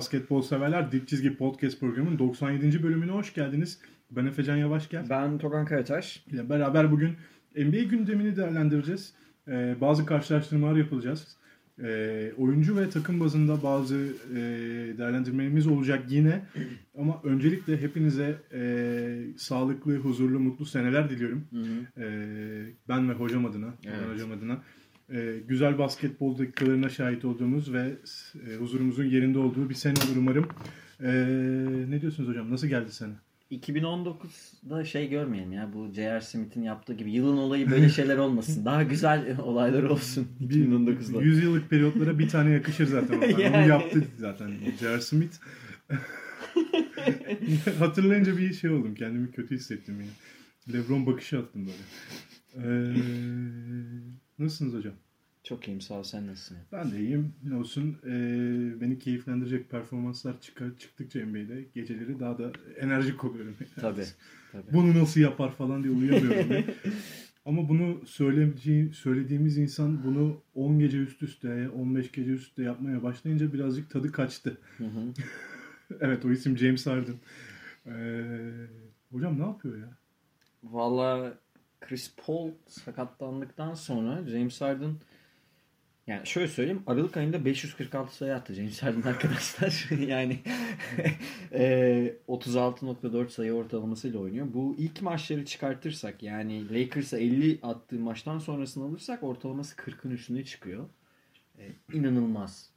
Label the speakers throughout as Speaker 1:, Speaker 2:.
Speaker 1: basketbol severler. Dik Çizgi Podcast programının 97. bölümüne hoş geldiniz. Ben Efecan Yavaş gel.
Speaker 2: Ben Togan Karataş.
Speaker 1: ile beraber bugün NBA gündemini değerlendireceğiz. Ee, bazı karşılaştırmalar yapılacağız. Ee, oyuncu ve takım bazında bazı e, değerlendirmelerimiz olacak yine. Ama öncelikle hepinize e, sağlıklı, huzurlu, mutlu seneler diliyorum. Ee, ben ve hocam adına,
Speaker 2: Evet.
Speaker 1: hocam adına. Ee, güzel basketbol dakikalarına şahit olduğumuz ve e, huzurumuzun yerinde olduğu bir sene olur umarım. Ee, ne diyorsunuz hocam? Nasıl geldi sene?
Speaker 2: 2019'da şey görmeyelim ya bu J.R. Smith'in yaptığı gibi yılın olayı böyle şeyler olmasın. Daha güzel olaylar olsun 2019'da.
Speaker 1: 100 yıllık periyotlara bir tane yakışır zaten.
Speaker 2: Yani.
Speaker 1: Onu yaptı zaten J.R. Smith. Hatırlayınca bir şey oldum. Kendimi kötü hissettim yine. Lebron bakışı attım böyle. Ee, nasılsınız hocam?
Speaker 2: Çok iyiyim sağ ol sen nasılsın?
Speaker 1: Ben de iyiyim. Ne olsun. Ee, beni keyiflendirecek performanslar çıkar, çıktıkça NBA'de geceleri daha da enerjik oluyorum.
Speaker 2: Tabii. tabii.
Speaker 1: Bunu nasıl yapar falan diye uyuyamıyorum. Ama bunu söylediği, söylediğimiz insan bunu 10 gece üst üste, 15 gece üst üste yapmaya başlayınca birazcık tadı kaçtı.
Speaker 2: Hı hı.
Speaker 1: evet o isim James Harden. Ee, hocam ne yapıyor ya?
Speaker 2: Valla Chris Paul sakatlandıktan sonra James Harden yani şöyle söyleyeyim Aralık ayında 546 sayı attı James Harden arkadaşlar. yani e, 36.4 sayı ortalamasıyla oynuyor. Bu ilk maçları çıkartırsak yani Lakers'a 50 attığı maçtan sonrasını alırsak ortalaması 40'ın üstüne çıkıyor. E, inanılmaz.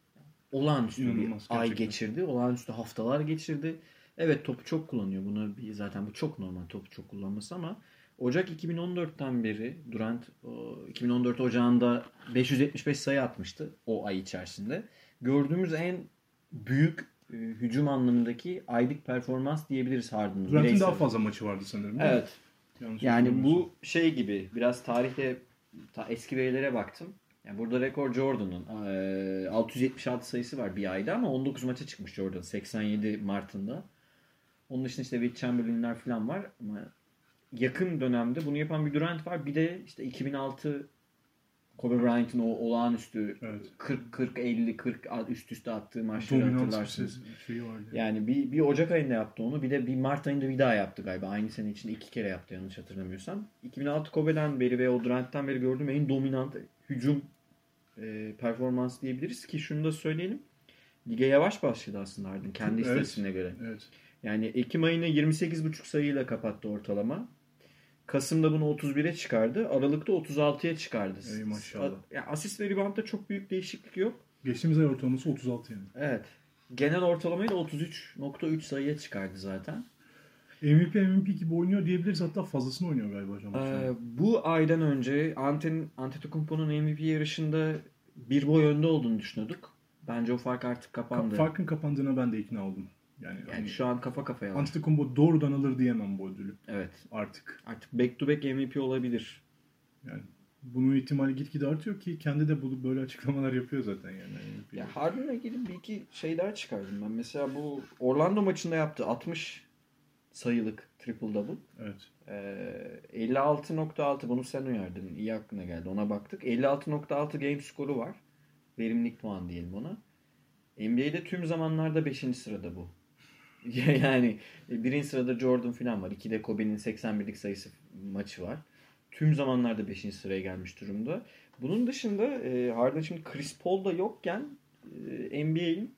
Speaker 2: Olağanüstü
Speaker 1: İnanılmaz
Speaker 2: bir ay
Speaker 1: gerçekten.
Speaker 2: geçirdi. Olağanüstü haftalar geçirdi. Evet topu çok kullanıyor. Bunu zaten bu çok normal topu çok kullanması ama Ocak 2014'ten beri Durant o, 2014 Ocağı'nda 575 sayı atmıştı o ay içerisinde. Gördüğümüz en büyük e, hücum anlamındaki aylık performans diyebiliriz Harden'ın.
Speaker 1: Durant'in daha fazla maçı vardı sanırım.
Speaker 2: Evet.
Speaker 1: Yanlış
Speaker 2: Yani bu şey gibi biraz tarihte ta eski verilere baktım. Yani burada rekor Jordan'ın. Ee, 676 sayısı var bir ayda ama 19 maça çıkmış Jordan 87 Mart'ında. Onun dışında işte Will Chamberlain'ler falan var ama yakın dönemde bunu yapan bir Durant var. Bir de işte 2006 Kobe Bryant'ın o olağanüstü
Speaker 1: Evet.
Speaker 2: 40 40 50 40 üst üste attığı maçları
Speaker 1: Dominant
Speaker 2: hatırlarsınız.
Speaker 1: şeyi vardı.
Speaker 2: Yani bir, bir Ocak ayında yaptı onu. Bir de bir Mart ayında bir daha yaptı galiba. Aynı sene içinde iki kere yaptı yanlış hatırlamıyorsam. 2006 Kobe'den beri ve o Durant'tan beri gördüğüm en dominant hücum e, performans diyebiliriz ki şunu da söyleyelim. Lige yavaş başladı aslında Harden kendi
Speaker 1: Evet.
Speaker 2: istatistiğine göre.
Speaker 1: Evet.
Speaker 2: Yani Ekim ayını 28,5 sayıyla kapattı ortalama. Kasım'da bunu 31'e çıkardı. Aralık'ta 36'ya çıkardı.
Speaker 1: Ey maşallah.
Speaker 2: A- ya asist ve reboundda çok büyük değişiklik yok.
Speaker 1: Geçtiğimiz ay ortalaması 36 yani.
Speaker 2: Evet. Genel ortalamayı da 33.3 sayıya çıkardı zaten.
Speaker 1: MVP MVP gibi oynuyor diyebiliriz. Hatta fazlasını oynuyor galiba hocam.
Speaker 2: Ee, bu aydan önce Anten, Antetokounmpo'nun MVP yarışında bir boy önde olduğunu düşünüyorduk. Bence o fark artık kapandı.
Speaker 1: Farkın kapandığına ben de ikna oldum. Yani,
Speaker 2: yani
Speaker 1: hani
Speaker 2: şu an kafa kafaya var.
Speaker 1: Antetokounmpo doğrudan alır diyemem bu ödülü
Speaker 2: Evet.
Speaker 1: artık.
Speaker 2: Artık back to back MVP olabilir.
Speaker 1: Yani bunun ihtimali gitgide artıyor ki kendi de bu böyle açıklamalar yapıyor zaten yani. MVP.
Speaker 2: Ya Harden'la ilgili bir iki şey daha çıkardım ben. Mesela bu Orlando maçında yaptı 60 sayılık triple double.
Speaker 1: Evet.
Speaker 2: Ee, 56.6 bunu sen uyardın. İyi aklına geldi. Ona baktık. 56.6 game skoru var. Verimlilik puan diyelim ona. NBA'de tüm zamanlarda 5. sırada bu. yani birinci sırada Jordan falan var. İki de Kobe'nin 81'lik sayısı maçı var. Tüm zamanlarda 5. sıraya gelmiş durumda. Bunun dışında e, Harden şimdi Chris Paul da yokken e, NBA'in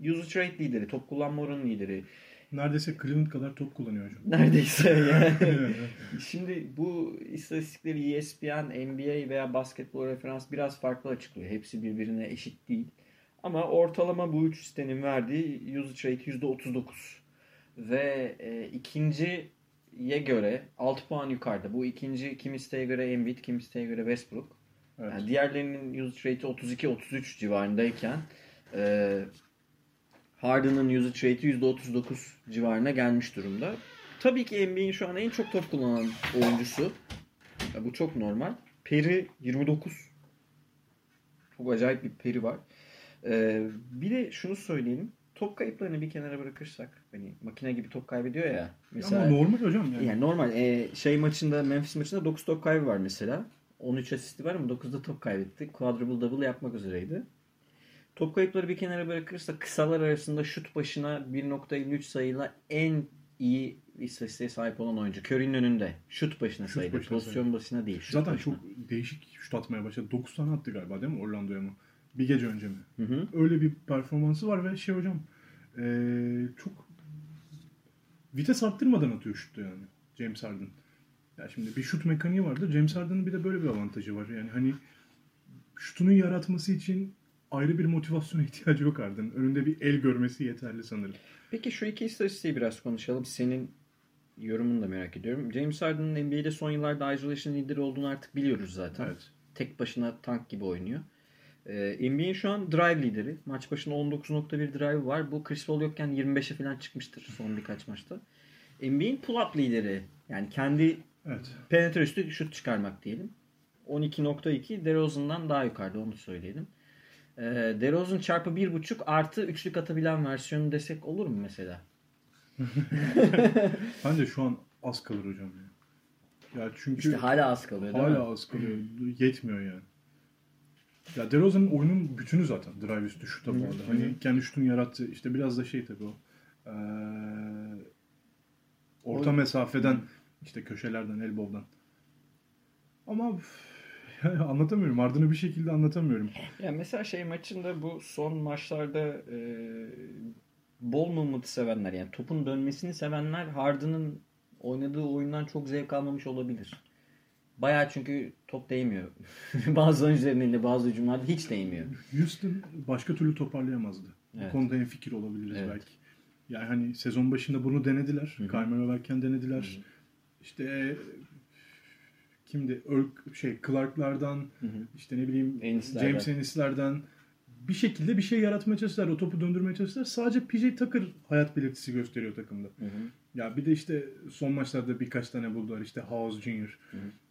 Speaker 2: usage rate lideri, top kullanma oranı lideri.
Speaker 1: Neredeyse Cleveland kadar top kullanıyor hocam.
Speaker 2: Neredeyse yani. Şimdi bu istatistikleri E ESPN, NBA veya basketbol referans biraz farklı açıklıyor. Hepsi birbirine eşit değil. Ama ortalama bu üç sitenin verdiği usage rate %39. Ve e, ikinciye göre 6 puan yukarıda. Bu ikinci kimi siteye göre Embiid, kimi siteye göre Westbrook.
Speaker 1: Evet.
Speaker 2: Yani diğerlerinin usage rate'i 32-33 civarındayken e, Harden'ın usage rate'i %39 civarına gelmiş durumda. tabii ki NBA'in şu an en çok top kullanan oyuncusu. Ya bu çok normal. Peri 29. Çok acayip bir peri var. Ee, bir de şunu söyleyelim. Top kayıplarını bir kenara bırakırsak hani makine gibi top kaybediyor ya. Mesela
Speaker 1: Ama normal hocam yani.
Speaker 2: yani normal e, şey maçında Memphis maçında 9 top kaybı var mesela. 13 asisti var ama 9'da top kaybetti. Quadruple double yapmak üzereydi. Top kayıpları bir kenara bırakırsak kısalar arasında şut başına 1.53 sayıyla en iyi istatistiğe sahip olan oyuncu. Curry'nin önünde. Şut başına
Speaker 1: Şut
Speaker 2: sayıda.
Speaker 1: başına
Speaker 2: Pozisyon başına değil. Şut
Speaker 1: Zaten
Speaker 2: başına.
Speaker 1: çok değişik şut atmaya başladı. 9 tane attı galiba değil mi Orlando'ya mı? Bir gece önce mi?
Speaker 2: Hı hı.
Speaker 1: Öyle bir performansı var ve şey hocam eee, çok vites arttırmadan atıyor şutta yani James Harden. Ya şimdi bir şut mekaniği vardır. James Harden'ın bir de böyle bir avantajı var. Yani hani şutunu yaratması için ayrı bir motivasyona ihtiyacı yok Harden'ın. Önünde bir el görmesi yeterli sanırım.
Speaker 2: Peki şu iki istatistiği biraz konuşalım. Senin yorumunu da merak ediyorum. James Harden'ın NBA'de son yıllarda isolation lideri olduğunu artık biliyoruz zaten.
Speaker 1: Evet.
Speaker 2: Tek başına tank gibi oynuyor. Ee, NBA'in şu an drive lideri. Maç başına 19.1 drive var. Bu Chris Paul yokken 25'e falan çıkmıştır son birkaç maçta. NBA'in pull-up lideri. Yani kendi
Speaker 1: Evet.
Speaker 2: penetre üstü şut çıkarmak diyelim. 12.2 DeRozan'dan daha yukarıda onu söyleyelim. Ee, DeRozan çarpı 1.5 artı üçlük atabilen versiyonu desek olur mu mesela?
Speaker 1: Bence şu an az kalır hocam ya. Ya çünkü
Speaker 2: İşte hala az kalıyor değil mi?
Speaker 1: hala az kalıyor. Yetmiyor yani. Ya DeRozan'ın oyunun bütünü zaten drive üstü şuta bağlı. Hani kendi şutunu yarattı. İşte biraz da şey tabii o. Ee, orta
Speaker 2: O-
Speaker 1: mesafeden işte köşelerden, elbow'dan. Ama yani anlatamıyorum. Ardını bir şekilde anlatamıyorum.
Speaker 2: Ya mesela şey maçında bu son maçlarda e, ball movement'ı sevenler yani topun dönmesini sevenler Harden'ın oynadığı oyundan çok zevk almamış olabilir. Bayağı çünkü top değmiyor. bazı oyuncuların elinde bazı hücumlarda hiç değmiyor.
Speaker 1: Houston başka türlü toparlayamazdı.
Speaker 2: Evet.
Speaker 1: Bu konuda en fikir olabiliriz
Speaker 2: Evet.
Speaker 1: belki. Yani hani sezon başında bunu denediler. Carmelo varken denediler. İşte e, kimdi? Irk, şey Clark'lardan
Speaker 2: Hı hı.
Speaker 1: işte ne bileyim
Speaker 2: Ennis'lerden.
Speaker 1: James Ennis'lerden bir şekilde bir şey yaratmaya çalıştılar. O topu döndürmeye çalıştılar. Sadece PJ Tucker hayat belirtisi gösteriyor takımda.
Speaker 2: Hı hı.
Speaker 1: Ya bir de işte son maçlarda birkaç tane buldular. İşte House Jr.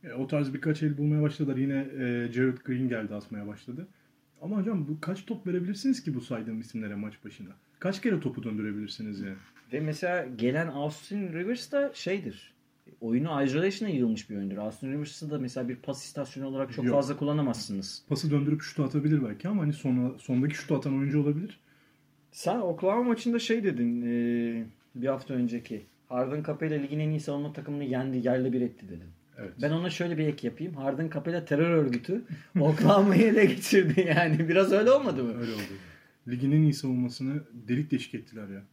Speaker 1: E, o tarz birkaç el bulmaya başladılar. Yine e, Jared Green geldi asmaya başladı. Ama hocam bu kaç top verebilirsiniz ki bu saydığım isimlere maç başına? Kaç kere topu döndürebilirsiniz yani?
Speaker 2: Ve mesela gelen Austin Rivers da şeydir. Oyunu isolation'a yığılmış bir oyundur. Austin Rivers'ı da mesela bir pas istasyonu olarak çok
Speaker 1: Yok.
Speaker 2: fazla kullanamazsınız.
Speaker 1: Pası döndürüp şutu atabilir belki ama hani sona, sondaki şutu atan oyuncu olabilir.
Speaker 2: Sen Oklahoma maçında şey dedin e, bir hafta önceki. Harden Capella ligin en iyi savunma takımını yendi, yerle bir etti dedin.
Speaker 1: Evet.
Speaker 2: Ben ona şöyle bir ek yapayım. Harden Capella terör örgütü Oklahoma'yı ele geçirdi yani. Biraz öyle olmadı mı?
Speaker 1: Öyle oldu. Ligin en iyi savunmasını delik deşik ettiler ya.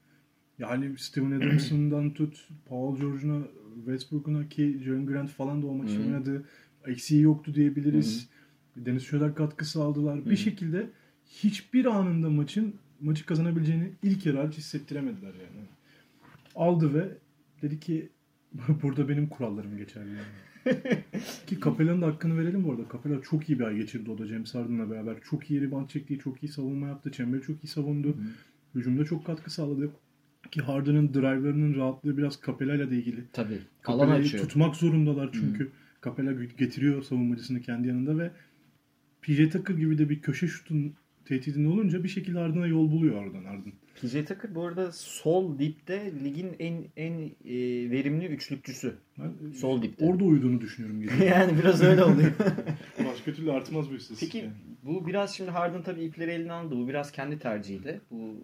Speaker 1: Yani Steven Adams'ından tut, Paul George'una, Westbrook'una ki Jalen Grant falan da o maçı
Speaker 2: Hı.
Speaker 1: oynadı. Eksiği yoktu diyebiliriz. Dennis Schroeder katkısı aldılar. Bir şekilde hiçbir anında maçın maçı kazanabileceğini ilk yarı hariç hissettiremediler yani. Aldı ve dedi ki burada benim kurallarım geçerli yani. ki Capella'nın da hakkını verelim bu arada. Capella çok iyi bir ay geçirdi o da James Harden'la beraber. Çok iyi rebound çekti, çok iyi savunma yaptı. Çemberi çok iyi savundu. Hücumda çok katkı sağladı. Ki Harden'ın drive'larının rahatlığı biraz Capella'yla da ilgili.
Speaker 2: Tabii. Alan
Speaker 1: Capella'yı
Speaker 2: açıyor.
Speaker 1: tutmak zorundalar çünkü. Capella getiriyor savunmacısını kendi yanında ve PJ Tucker gibi de bir köşe şutun tehdidinde olunca bir şekilde Harden'a yol buluyor oradan Harden.
Speaker 2: PJ Tucker bu arada sol dipte ligin en en e, verimli üçlükçüsü.
Speaker 1: Ben
Speaker 2: Sol dipte.
Speaker 1: orada uyuduğunu düşünüyorum.
Speaker 2: yani biraz öyle oluyor.
Speaker 1: Başka türlü artmaz bu istatistik.
Speaker 2: Peki
Speaker 1: yani.
Speaker 2: bu biraz şimdi Harden tabii ipleri eline aldı. Bu biraz kendi tercihiydi. Bu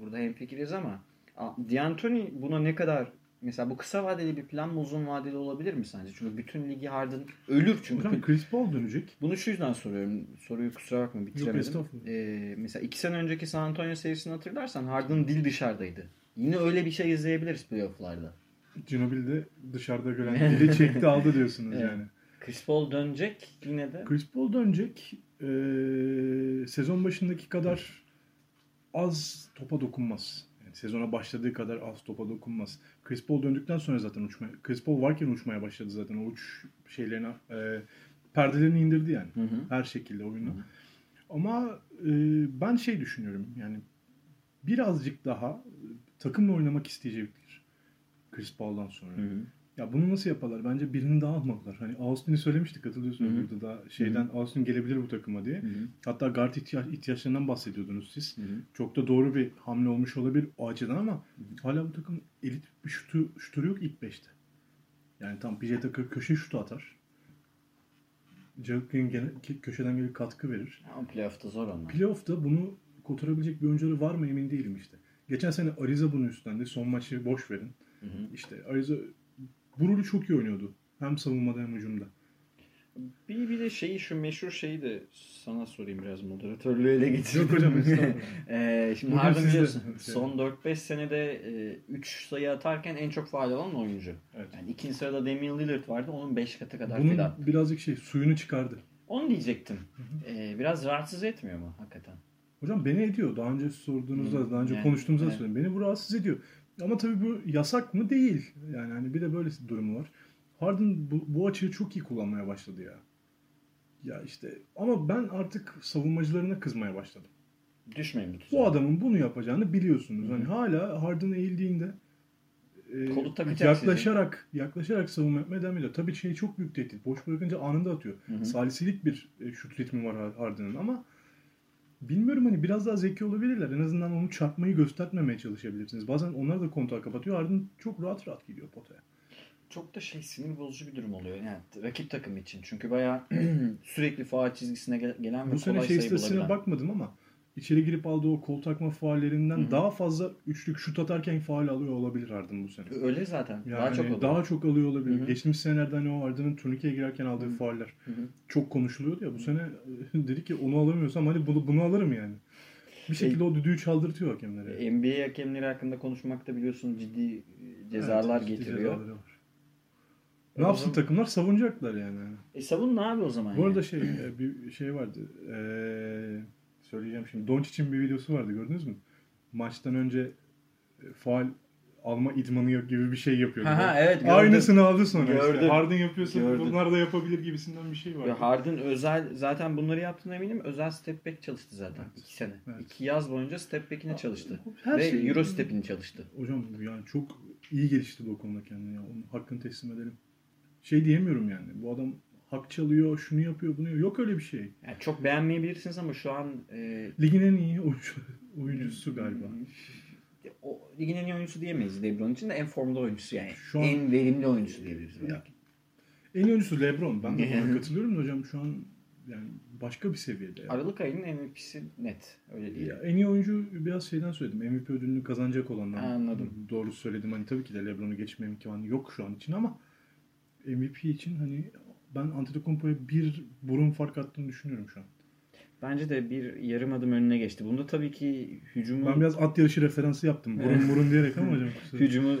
Speaker 2: burada hemfikiriz ama a- D'Antoni buna ne kadar mesela bu kısa vadeli bir plan mı uzun vadeli olabilir mi sence? Çünkü bütün ligi Harden ölür çünkü.
Speaker 1: Hocam Chris Paul dönecek.
Speaker 2: Bunu şu yüzden soruyorum. Soruyu kusura bakma bitiremedim.
Speaker 1: estağfurullah.
Speaker 2: Ee, mesela iki sene önceki San Antonio serisini hatırlarsan Harden dil dışarıdaydı. Yine öyle bir şey izleyebiliriz playofflarda.
Speaker 1: Ginobili de dışarıda gören dili çekti aldı diyorsunuz
Speaker 2: Evet.
Speaker 1: yani.
Speaker 2: Chris Paul dönecek yine de.
Speaker 1: Chris Paul dönecek. Ee, sezon başındaki kadar az topa dokunmaz. Sezona başladığı kadar az topa dokunmaz. Chris Paul döndükten sonra zaten uçmaya, Chris Paul varken uçmaya başladı zaten. O uç şeylerine, e, perdelerini indirdi yani.
Speaker 2: Hı hı.
Speaker 1: Her şekilde oyunu. Ama e, ben şey düşünüyorum yani birazcık daha takımla oynamak isteyecektir. Chris Paul'dan sonra.
Speaker 2: Hı hı.
Speaker 1: Ya bunu nasıl yaparlar? Bence birini daha almadılar. Hani Austin'i söylemiştik hatırlıyorsunuz
Speaker 2: Hı hı.
Speaker 1: burada da şeyden Austin gelebilir bu takıma diye.
Speaker 2: Hı hı.
Speaker 1: Hatta guard ihtiyaç, ihtiyaçlarından bahsediyordunuz siz.
Speaker 2: Hı hı.
Speaker 1: Çok da doğru bir hamle olmuş olabilir o açıdan ama hala bu takım elit bir şutu, şutörü yok ilk 5'te. Yani tam PJ Tucker köşe şutu atar. Green gene- köşeden gelip katkı verir.
Speaker 2: Ama playoff'ta zor onlar.
Speaker 1: Playoff'ta bunu kotarabilecek bir oyuncuları var mı emin değilim işte. Geçen sene Ariza bunun üstlendi. Son maçı boş verin.
Speaker 2: Hı hı.
Speaker 1: İşte Ariza bu rolü çok iyi oynuyordu. Hem savunmada hem hücumda.
Speaker 2: Bir, bir de şeyi şu meşhur şeyi de sana sorayım biraz moderatörlüğü ele getirdim.
Speaker 1: Yok hocam.
Speaker 2: Ee, şimdi Harden biliyorsun son 4-5 senede 3 sayı atarken en çok faal alan oyuncu.
Speaker 1: Evet.
Speaker 2: Yani ikinci sırada Damian Lillard vardı onun 5 katı kadar
Speaker 1: Bunun
Speaker 2: filan.
Speaker 1: birazcık şey suyunu çıkardı.
Speaker 2: Onu diyecektim. Ee, biraz rahatsız etmiyor mu hakikaten?
Speaker 1: Hocam beni ediyor. Daha önce sorduğunuzda,
Speaker 2: Hı,
Speaker 1: daha önce
Speaker 2: yani,
Speaker 1: konuştuğumuzda da
Speaker 2: evet.
Speaker 1: söyledim. Beni bu rahatsız ediyor. Ama tabii bu yasak mı? Değil. Yani hani bir de böyle bir durumu var. Harden bu, bu açığı çok iyi kullanmaya başladı ya. Ya işte ama ben artık savunmacılarına kızmaya başladım.
Speaker 2: Düşmeyin tuzağa.
Speaker 1: Bu adamın bunu yapacağını biliyorsunuz.
Speaker 2: Hı.
Speaker 1: Hani hala Harden eğildiğinde e,
Speaker 2: Kolu takacak
Speaker 1: yaklaşarak yaklaşarak savunma yapmaya devam ediyor. Tabii şey çok büyük tehdit. Boş bırakınca anında atıyor.
Speaker 2: Hı hı.
Speaker 1: Salisilik bir e, şut ritmi var Har- Harden'ın ama bilmiyorum hani biraz daha zeki olabilirler. En azından onu çarpmayı göstermemeye çalışabilirsiniz. Bazen onlar da kontağı kapatıyor. Harden çok rahat rahat gidiyor potaya.
Speaker 2: Çok da şey sinir bozucu bir durum oluyor. Yani rakip takım için. Çünkü bayağı sürekli faal çizgisine gel- gelen ve
Speaker 1: Bu sene şey
Speaker 2: sayı bulabilen.
Speaker 1: bakmadım ama içeri girip aldığı o kol takma faallerinden daha fazla üçlük şut atarken faal alıyor olabilir Harden bu sene.
Speaker 2: Öyle zaten.
Speaker 1: Yani
Speaker 2: daha çok oluyor.
Speaker 1: daha çok alıyor olabilir.
Speaker 2: Hı hı.
Speaker 1: Geçtiğimiz senelerde hani o Harden'ın turnikeye girerken aldığı
Speaker 2: Hı.
Speaker 1: fauller
Speaker 2: Hı hı.
Speaker 1: çok konuşuluyordu ya. Bu sene e, dedi ki onu alamıyorsam hadi bunu, bunu alırım yani. Bir şekilde o düdüğü çaldırtıyor hakemlere.
Speaker 2: NBA hakemleri hakkında konuşmakta biliyorsun ciddi e, cezalar
Speaker 1: Evet, ciddi
Speaker 2: getiriyor.
Speaker 1: cezaları var.
Speaker 2: E,
Speaker 1: Ne
Speaker 2: o
Speaker 1: yapsın
Speaker 2: zaman-
Speaker 1: takımlar savunacaklar yani.
Speaker 2: E savun ne abi o zaman?
Speaker 1: Bu
Speaker 2: yani?
Speaker 1: arada şey e, bir şey vardı. Eee söyleyeceğim şimdi. Doncic'in bir videosu vardı gördünüz mü? Maçtan önce e, faal alma idmanı yok gibi bir şey yapıyordu.
Speaker 2: Ha, ha, evet, gördüm.
Speaker 1: Aynısını aldı sonra. işte.
Speaker 2: Gördüm.
Speaker 1: Harden yapıyorsa
Speaker 2: Gördüm.
Speaker 1: bunlar da yapabilir gibisinden bir şey var.
Speaker 2: Ya Harden özel zaten bunları yaptığına eminim. Özel step back çalıştı zaten.
Speaker 1: Evet.
Speaker 2: iki sene.
Speaker 1: Evet.
Speaker 2: İki yaz boyunca step back'ine çalıştı.
Speaker 1: Her
Speaker 2: Ve
Speaker 1: şey-
Speaker 2: Euro step'ini çalıştı.
Speaker 1: Hocam yani çok iyi geliştirdi o konuda kendini ya. Onun hakkını teslim edelim. Şey diyemiyorum yani. Bu adam hak çalıyor, şunu yapıyor, bunu yapıyor. Yok öyle bir şey.
Speaker 2: Yani çok beğenmeyebilirsiniz ama şu an e,
Speaker 1: Ligin en iyi oyuncu, oyuncusu galiba.
Speaker 2: o, ligin en iyi oyuncusu diyemeyiz LeBron için de en formda oyuncusu yani.
Speaker 1: Şu an-
Speaker 2: en verimli oyuncusu diyebiliriz.
Speaker 1: Ya,
Speaker 2: belki.
Speaker 1: En iyi oyuncusu LeBron. Ben de buna katılıyorum da hocam şu an yani başka bir seviyede. yani.
Speaker 2: Aralık ayının MVP'si net. Öyle değil.
Speaker 1: Ya, en iyi oyuncu biraz şeyden söyledim. MVP ödülünü kazanacak olandan.
Speaker 2: Anladım.
Speaker 1: Doğru söyledim. Hani tabii ki de LeBron'u geçme imkanı yok şu an için ama MVP için hani ben Antetokounmpo'ya bir burun fark attığını düşünüyorum şu an.
Speaker 2: Bence de bir yarım adım önüne geçti. Bunda tabii ki hücumu
Speaker 1: Ben biraz at yarışı referansı yaptım. Burun burun diyerek ama hocam.
Speaker 2: hücumu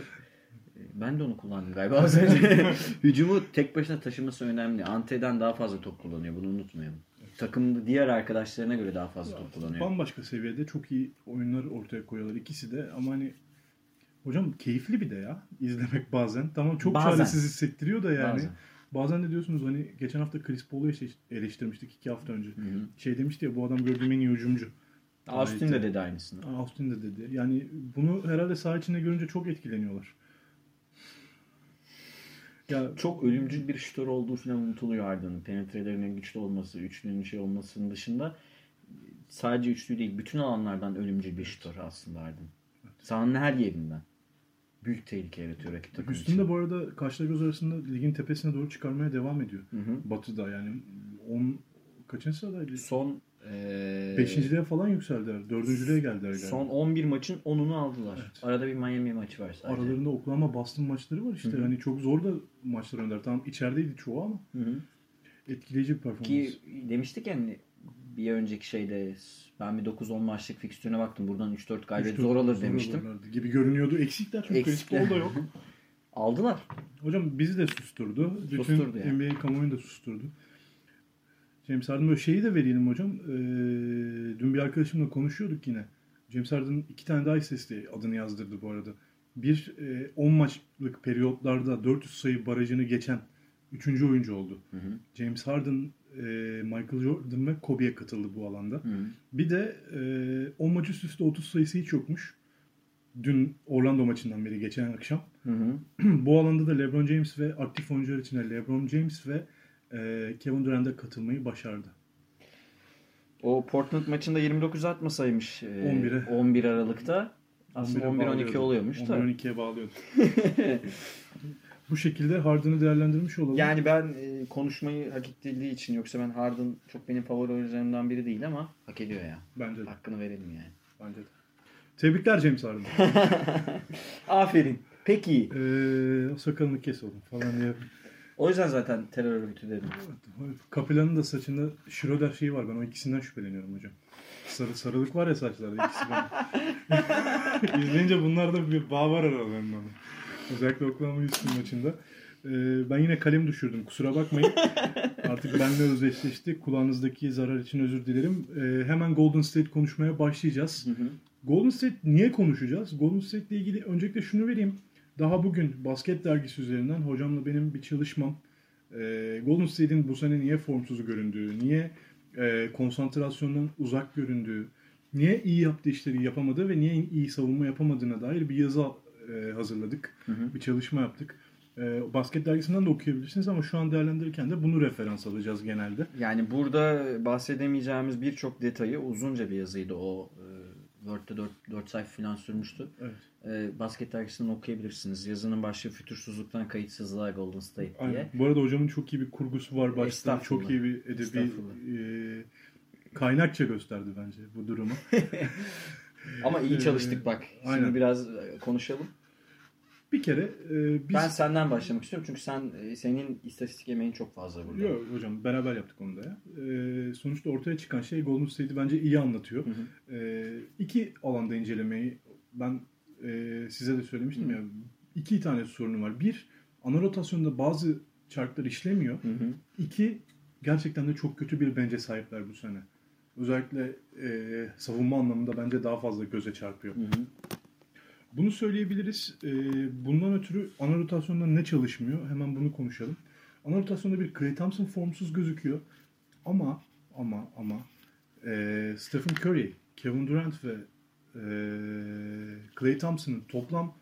Speaker 2: ben de onu kullandım galiba az önce. hücumu tek başına taşıması önemli. Ante'den daha fazla top kullanıyor. Bunu unutmayalım. Takımda diğer arkadaşlarına göre daha fazla top kullanıyor.
Speaker 1: Bambaşka seviyede çok iyi oyunlar ortaya koyuyorlar ikisi de ama hani hocam keyifli bir de ya izlemek bazen. Tamam çok
Speaker 2: Bazen.
Speaker 1: çaresiz hissettiriyor da yani.
Speaker 2: Bazen.
Speaker 1: Bazen de diyorsunuz hani geçen hafta Chris Paul'u eleş- eleştirmiştik iki hafta önce.
Speaker 2: Hı hı.
Speaker 1: Şey demişti ya bu adam gördüğüm en iyi hücumcu.
Speaker 2: Austin de dedi aynısını.
Speaker 1: Austin de dedi. Yani bunu herhalde saha içinde görünce çok etkileniyorlar. Ya
Speaker 2: Çok ölümcül bir şutör olduğu falan unutuluyor Harden'ın. Penetrelerinin güçlü olması, üçlünün şey olmasının dışında sadece üçlü değil, bütün alanlardan ölümcül bir şutör aslında Harden. Sahanın her yerinden. Büyük tehlike yaratıyor rakip takım
Speaker 1: Houston
Speaker 2: için.
Speaker 1: bu arada kaşla göz arasında ligin tepesine doğru çıkarmaya devam ediyor.
Speaker 2: Hı hı.
Speaker 1: Batı'da yani 10 kaçıncı sıradaydı?
Speaker 2: Son
Speaker 1: Beşinciliğe falan yükseldiler. Dördüncülüğe geldiler galiba.
Speaker 2: son 11 maçın 10'unu aldılar.
Speaker 1: Evet.
Speaker 2: Arada bir Miami maçı var sadece.
Speaker 1: Aralarında Oklahoma Boston maçları var işte.
Speaker 2: Hı hı.
Speaker 1: Hani çok zor da maçlar önler. Tamam içerideydi çoğu ama
Speaker 2: Hı hı.
Speaker 1: etkileyici bir performans.
Speaker 2: Ki demiştik ya hani bir önceki şeyde ben bir 9-10 maçlık fikstürüne baktım. Buradan 3-4 galibiyet zor alır demiştim.
Speaker 1: gibi görünüyordu. Eksikler çünkü
Speaker 2: Eksikler.
Speaker 1: Da yok.
Speaker 2: Aldılar.
Speaker 1: Hocam bizi de susturdu. Bütün
Speaker 2: Susturdu yani.
Speaker 1: NBA kamuoyunu da susturdu. James Harden böyle şeyi de verelim hocam. Ee, dün bir arkadaşımla konuşuyorduk yine. James Harden iki tane daha istatistiği adını yazdırdı bu arada. Bir e, 10 maçlık periyotlarda 400 sayı barajını geçen 3. oyuncu oldu.
Speaker 2: Hı hı.
Speaker 1: James Harden, e, Michael Jordan ve Kobe'ye katıldı bu alanda.
Speaker 2: Hı.
Speaker 1: Bir de e, 10 maç üst üste 30 sayısı hiç yokmuş. dün Orlando maçından beri geçen akşam.
Speaker 2: Hı hı.
Speaker 1: Bu alanda da LeBron James ve aktif oyuncular içinde LeBron James ve e, Kevin Durant'a katılmayı başardı.
Speaker 2: O Portland maçında 29 atmasaymış e,
Speaker 1: 11'e.
Speaker 2: 11 Aralık'ta aslında
Speaker 1: 11'e
Speaker 2: 11-12
Speaker 1: bağlıyordu.
Speaker 2: oluyormuş da.
Speaker 1: 11-12'ye bağlıyordu. Bu şekilde Harden'ı değerlendirmiş olalım.
Speaker 2: Yani ben e, konuşmayı hak ettiği için yoksa ben Harden çok benim favori oyuncularımdan biri değil ama hak ediyor ya.
Speaker 1: Bence de.
Speaker 2: Hakkını verelim yani.
Speaker 1: Bence de. Tebrikler James Harden.
Speaker 2: Aferin. Peki.
Speaker 1: Ee, sakalını kes oğlum falan diye.
Speaker 2: O yüzden zaten terör örgütü dedim.
Speaker 1: Kapılanın da saçında Schroeder şeyi var. Ben o ikisinden şüpheleniyorum hocam. Sarı sarılık var ya saçlarda ikisi. İzleyince bunlarda bir bağ var aralarında. Özellikle Oklahoma Houston maçında. Ee, ben yine kalem düşürdüm. Kusura bakmayın. Artık benimle özdeşleşti. Kulağınızdaki zarar için özür dilerim. Ee, hemen Golden State konuşmaya başlayacağız.
Speaker 2: Hı hı.
Speaker 1: Golden State niye konuşacağız? Golden State ile ilgili öncelikle şunu vereyim. Daha bugün basket dergisi üzerinden hocamla benim bir çalışmam. Ee, Golden State'in bu sene niye formsuz göründüğü, niye e, konsantrasyondan uzak göründüğü, niye iyi yaptığı işleri yapamadığı ve niye iyi savunma yapamadığına dair bir yazı e, hazırladık.
Speaker 2: Hı hı.
Speaker 1: Bir çalışma yaptık. E, basket dergisinden de okuyabilirsiniz ama şu an değerlendirirken de bunu referans alacağız genelde.
Speaker 2: Yani burada bahsedemeyeceğimiz birçok detayı uzunca bir yazıydı o. E, Word'de 4, 4 sayfa falan sürmüştü.
Speaker 1: Evet.
Speaker 2: E, basket dergisinden okuyabilirsiniz. Yazının başlığı fütursuzluktan kayıtsızlığa Golden State diye.
Speaker 1: Aynen. Bu arada hocamın çok iyi bir kurgusu var başta. Çok iyi bir edebi e, kaynakça gösterdi bence bu durumu.
Speaker 2: Ama iyi
Speaker 1: Ee,
Speaker 2: çalıştık bak. Şimdi
Speaker 1: aynen.
Speaker 2: biraz e, konuşalım.
Speaker 1: Bir kere e, biz...
Speaker 2: Ben senden başlamak istiyorum çünkü sen e, senin istatistik emeğin çok fazla burada.
Speaker 1: Yok hocam beraber yaptık onu da ya. E, sonuçta ortaya çıkan şey Golden State'i bence iyi anlatıyor.
Speaker 2: Hı hı.
Speaker 1: E, iki alanda incelemeyi ben e, size de söylemiştim
Speaker 2: Hı.
Speaker 1: ya. iki tane sorunu var. Bir, ana rotasyonda bazı çarklar işlemiyor.
Speaker 2: Hı hı.
Speaker 1: İki, gerçekten de çok kötü bir bence sahipler bu sene. Özellikle e, savunma anlamında bence daha fazla göze çarpıyor.
Speaker 2: Hı hı.
Speaker 1: Bunu söyleyebiliriz. E, bundan ötürü ana rotasyonda ne çalışmıyor? Hemen bunu konuşalım. Ana rotasyonda bir Klay Thompson formsuz gözüküyor. Ama ama ama e, Stephen Curry, Kevin Durant ve e, Klay Thompson'ın toplam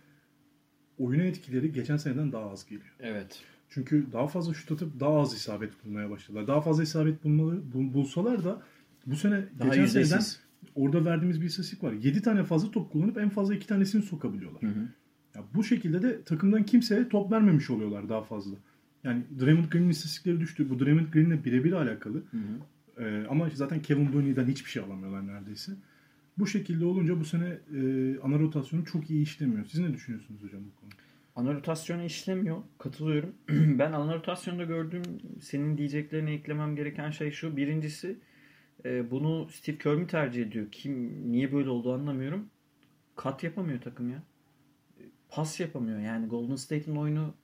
Speaker 1: oyuna etkileri geçen seneden daha az geliyor.
Speaker 2: Evet.
Speaker 1: Çünkü daha fazla şut atıp daha az isabet bulmaya başladılar. Daha fazla isabet bulmalı, bul- bulsalar da bu sene
Speaker 2: Daha
Speaker 1: geçen
Speaker 2: yüzdesiz.
Speaker 1: seneden orada verdiğimiz bir istatistik var. 7 tane fazla top kullanıp en fazla 2 tanesini sokabiliyorlar.
Speaker 2: Hı hı.
Speaker 1: Ya bu şekilde de takımdan kimseye top vermemiş oluyorlar daha fazla. Yani Draymond Green'in istatistikleri düştü. Bu Draymond Green'le birebir alakalı.
Speaker 2: Hı hı.
Speaker 1: Ee, ama zaten Kevin Looney'den hiçbir şey alamıyorlar neredeyse. Bu şekilde olunca bu sene e, ana rotasyonu çok iyi işlemiyor. Siz ne düşünüyorsunuz hocam bu konuda?
Speaker 2: Ana rotasyonu işlemiyor. Katılıyorum. ben ana rotasyonda gördüğüm senin diyeceklerine eklemem gereken şey şu. Birincisi e, bunu Steve Kerr mi tercih ediyor? Kim niye böyle oldu anlamıyorum. Kat yapamıyor takım ya. Pas yapamıyor. Yani Golden State'in oyunu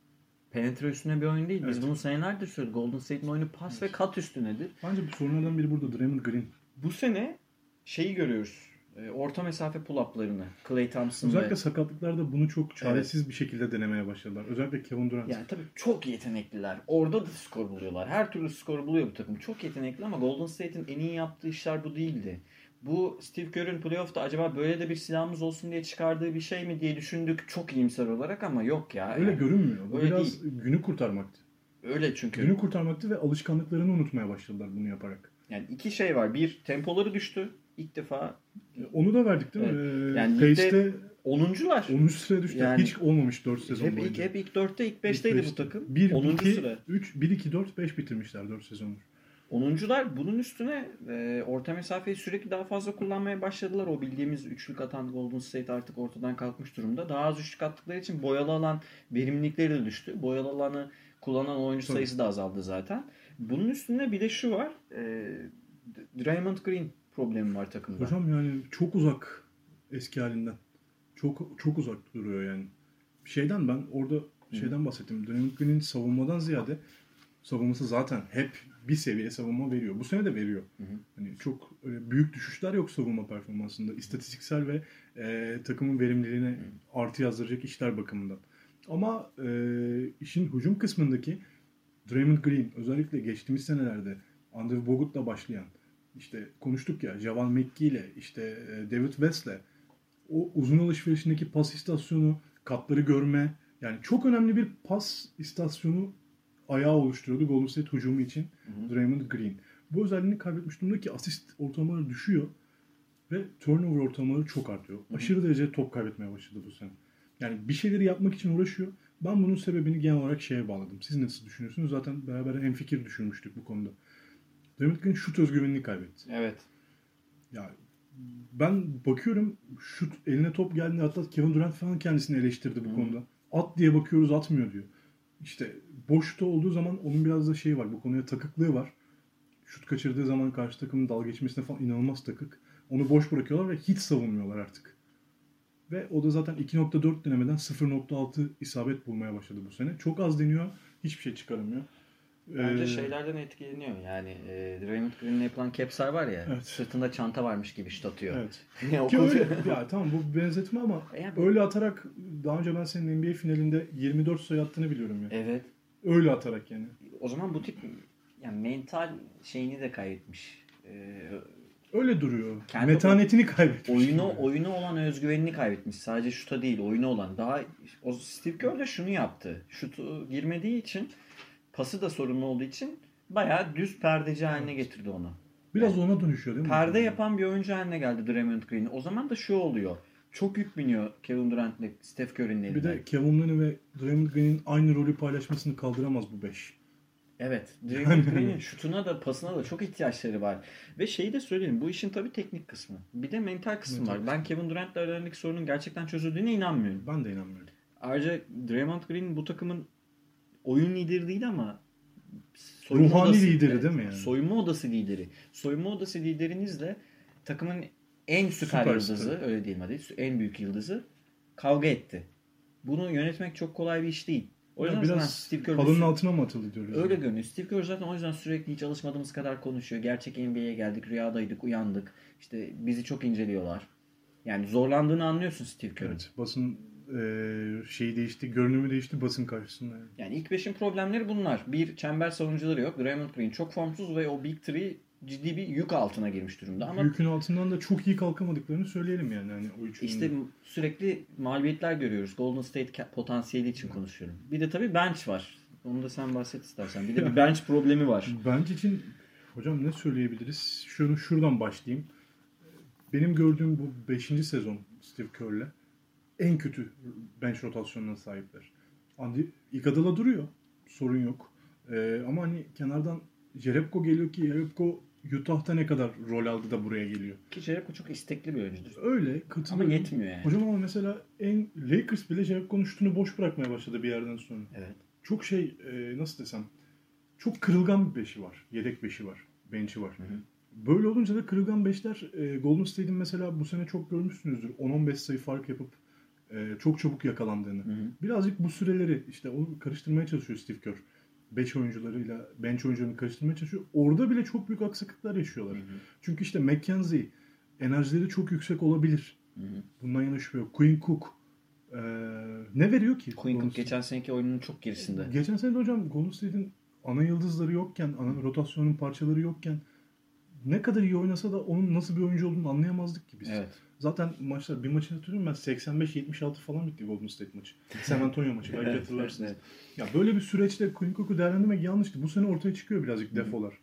Speaker 2: penetre üstüne bir oyun değil. Biz
Speaker 1: Evet.
Speaker 2: bunu senelerdir söyledik. Golden State'in oyunu pas ve kat üstünedir.
Speaker 1: Bence bu sorunlardan biri burada Draymond Green.
Speaker 2: Bu sene şeyi görüyoruz. E, Orta mesafe pull-up'larını. Clay Thompson
Speaker 1: Özellikle
Speaker 2: ve...
Speaker 1: sakatlıklarda bunu çok çaresiz bir şekilde denemeye başladılar. Özellikle Kevin Durant.
Speaker 2: Yani tabii çok yetenekliler. Orada da skor buluyorlar. Her türlü skor buluyor bu takım. Çok yetenekli ama Golden State'in en iyi yaptığı işler bu değildi. Bu Steve Kerr'ün playoff'ta acaba böyle de bir silahımız olsun diye çıkardığı bir şey mi diye düşündük çok iyimser olarak ama yok ya.
Speaker 1: Öyle
Speaker 2: Yani
Speaker 1: görünmüyor. Bu
Speaker 2: Öyle
Speaker 1: biraz günü kurtarmaktı.
Speaker 2: öyle çünkü.
Speaker 1: Günü kurtarmaktı ve alışkanlıklarını unutmaya başladılar bunu yaparak.
Speaker 2: Yani iki şey var. Bir tempoları düştü. İlk defa
Speaker 1: E, Onu da verdik değil mi?
Speaker 2: Evet.
Speaker 1: Ee,
Speaker 2: Yani
Speaker 1: Pace'de
Speaker 2: 10'uncular.
Speaker 1: 13 sıra düştü.
Speaker 2: Yani-
Speaker 1: Hiç olmamış 4 sezon
Speaker 2: Hep ilk,
Speaker 1: boyunca.
Speaker 2: hep ilk 4'te ilk
Speaker 1: İlk
Speaker 2: 5'teydi bu takım.
Speaker 1: 1,
Speaker 2: 10.
Speaker 1: 2,
Speaker 2: sıra.
Speaker 1: 3, 1, 2, 4, 5 bitirmişler 4 sezondur.
Speaker 2: 10'uncular bunun üstüne e, orta mesafeyi sürekli daha fazla kullanmaya başladılar. O bildiğimiz üçlük atan Golden State artık ortadan kalkmış durumda. Daha az üçlük attıkları için boyalı alan verimlilikleri de düştü. Boyalı alanı kullanan oyuncu
Speaker 1: Tabii.
Speaker 2: sayısı da azaldı zaten. Bunun üstüne bir de şu var. E, Draymond Green problemi var takımda.
Speaker 1: Hocam yani çok uzak eski halinden. Çok çok uzak duruyor yani. Şeyden ben orada şeyden bahsettim. Draymond Green'in savunmadan ziyade savunması zaten hep bir seviye savunma veriyor. Bu sene de veriyor.
Speaker 2: Hı hı.
Speaker 1: Hani çok öyle büyük düşüşler yok savunma performansında. İstatistiksel ve e, takımın verimliliğine artı yazdıracak işler bakımından. Ama e, işin hücum kısmındaki Draymond Green özellikle geçtiğimiz senelerde Andrew Bogut'la başlayan işte konuştuk ya Javal McGee ile işte e, David West'le o uzun alışverişindeki pas istasyonu, katları görme. Yani çok önemli bir pas istasyonu ayağı oluşturuyordu Golden State hücumu için Draymond Green. Bu özelliğini kaybetmiş durumda ki asist ortalamaları düşüyor ve turnover ortalamaları çok artıyor. Aşırı derece top kaybetmeye başladı bu sene. Yani bir şeyleri yapmak için uğraşıyor. Ben bunun sebebini genel olarak şeye bağladım. Siz nasıl düşünüyorsunuz? Zaten beraber hemfikir düşünmüştük bu konuda. Draymond Green şut özgüvenini kaybetti.
Speaker 2: Evet.
Speaker 1: Ya ben bakıyorum şut eline top geldiğinde hatta Kevin Durant falan kendisini eleştirdi bu konuda. At diye bakıyoruz atmıyor diyor. İşte boşta olduğu zaman onun biraz da şeyi var. Bu konuya takıklığı var. Şut kaçırdığı zaman karşı takımın dalga geçmesine falan inanılmaz takık. Onu boş bırakıyorlar ve hiç savunmuyorlar artık. Ve o da zaten 2.4 denemeden 0.6 isabet bulmaya başladı bu sene. Çok az deniyor. Hiçbir şey çıkaramıyor.
Speaker 2: Bence
Speaker 1: Ee,
Speaker 2: şeylerden etkileniyor. Yani e, Draymond Green'le yapılan caps'ler var ya.
Speaker 1: Evet.
Speaker 2: Sırtında çanta varmış gibi şut atıyor.
Speaker 1: Evet. Ki öyle, ya tamam bu benzetme ama
Speaker 2: Ya-
Speaker 1: öyle atarak daha önce ben senin NBA finalinde 24 sayı attığını biliyorum ya.
Speaker 2: Evet.
Speaker 1: Öyle atarak yani.
Speaker 2: O zaman bu tip yani mental şeyini de kaybetmiş. Ee,
Speaker 1: Öyle duruyor.
Speaker 2: Kendi
Speaker 1: Metanetini kaybetmiş.
Speaker 2: oyunu
Speaker 1: gibi.
Speaker 2: oyunu olan özgüvenini kaybetmiş. Sadece şuta değil, oyunu olan. Daha o Steve Kerr de şunu yaptı. Şutu girmediği için pası da sorunlu olduğu için bayağı düz perdeci haline getirdi onu.
Speaker 1: Biraz ona dönüşüyor değil mi?
Speaker 2: Perde yapan bir oyuncu haline geldi Draymond Green. O zaman da şu oluyor. Çok yük biniyor Kevin Durant'le Steph Curry'nin elinde.
Speaker 1: Bir de Kevin Looney ve Draymond Green'in aynı rolü paylaşmasını kaldıramaz bu 5.
Speaker 2: Evet. Draymond Green'in şutuna da pasına da çok ihtiyaçları var. Ve şeyi de söyleyeyim. Bu işin tabii teknik kısmı. Bir de mental kısmı
Speaker 1: Mental
Speaker 2: var. Ben Kevin Durant'le aralarındaki sorunun gerçekten çözüldüğüne inanmıyorum.
Speaker 1: Ben de inanmıyorum.
Speaker 2: Ayrıca Draymond Green bu takımın oyun lideri değil ama soyunma
Speaker 1: Ruhani
Speaker 2: odası-
Speaker 1: lideri
Speaker 2: evet,
Speaker 1: değil mi yani?
Speaker 2: Soyunma odası lideri. Soyunma odası liderinizle takımın en süper
Speaker 1: Süperstar.
Speaker 2: yıldızı, öyle değil hadi, en büyük yıldızı kavga etti. Bunu yönetmek çok kolay bir iş değil. O yüzden zaten
Speaker 1: biraz
Speaker 2: Steve Kerr
Speaker 1: halının altına mı atıldı diyoruz.
Speaker 2: Öyle görünüyor. Steve Kerr zaten o yüzden sürekli hiç alışmadığımız kadar konuşuyor. Gerçek NBA'ye geldik, rüyadaydık, uyandık. İşte bizi çok inceliyorlar. Yani zorlandığını anlıyorsun Steve Kerr'ın.
Speaker 1: Evet. Basın eee şeyi değişti, görünümü değişti basın karşısında. Yani.
Speaker 2: Yani ilk beşin problemleri bunlar. Bir, çember savunucuları yok. Draymond Green çok formsuz ve o Big Three ciddi bir yük altına girmiş durumda. Ama
Speaker 1: Yükün altından da çok iyi kalkamadıklarını söyleyelim yani. Hani o üçünün.
Speaker 2: işte sürekli mağlubiyetler görüyoruz. Golden State potansiyeli için konuşuyorum. Bir de tabii bench var. Onu da sen bahset istersen. Bir de bir bench problemi var.
Speaker 1: Bence için hocam ne söyleyebiliriz? Şunu şuradan başlayayım. Benim gördüğüm bu 5. sezon Steve Kerr'le en kötü bench rotasyonuna sahipler. Andy Iguodala duruyor. Sorun yok. Ee, ama hani kenardan Jerebko geliyor ki Jerebko Utah'ta ne kadar rol aldı da buraya geliyor.
Speaker 2: Ki Jericho çok istekli bir oyuncudur.
Speaker 1: Öyle
Speaker 2: Ama
Speaker 1: katılıyorum.
Speaker 2: yetmiyor yani.
Speaker 1: Hocam ama mesela en Lakers bile Jerebko'nun şutunu boş bırakmaya başladı bir yerden sonra.
Speaker 2: Evet.
Speaker 1: Çok şey e, nasıl desem çok kırılgan bir beşi var. Yedek beşi var. Bench'i var.
Speaker 2: Hı hı.
Speaker 1: Böyle olunca da kırılgan beşler e, Golden State'in mesela bu sene çok görmüşsünüzdür. 10-15 sayı fark yapıp e, çok çabuk yakalandığını.
Speaker 2: Hı hı.
Speaker 1: Birazcık bu süreleri işte onu karıştırmaya çalışıyor Steve Kerr. 5 oyuncularıyla bench oyuncularını karıştırmaya çalışıyor. Orada bile çok büyük aksaklıklar yaşıyorlar.
Speaker 2: Hı hı.
Speaker 1: Çünkü işte McKenzie enerjileri çok yüksek olabilir.
Speaker 2: Hı hı.
Speaker 1: Bundan yana şüphe yok. Quinn Cook e, ne veriyor ki? Golden
Speaker 2: Cook geçen seneki oyunun çok gerisinde.
Speaker 1: Geçen sene de hocam Golden State'in ana yıldızları yokken, ana rotasyonun parçaları yokken ne kadar iyi oynasa da onun nasıl bir oyuncu olduğunu anlayamazdık ki biz.
Speaker 2: Evet.
Speaker 1: Zaten maçlar bir maçını hatırlıyorum ben 85-76 falan bitti Golden State maçı. San Antonio maçı belki
Speaker 2: Evet,
Speaker 1: hatırlarsınız.
Speaker 2: evet.
Speaker 1: Ya böyle bir süreçte Cook'u değerlendirmek yanlıştı. Bu sene ortaya çıkıyor birazcık defolar.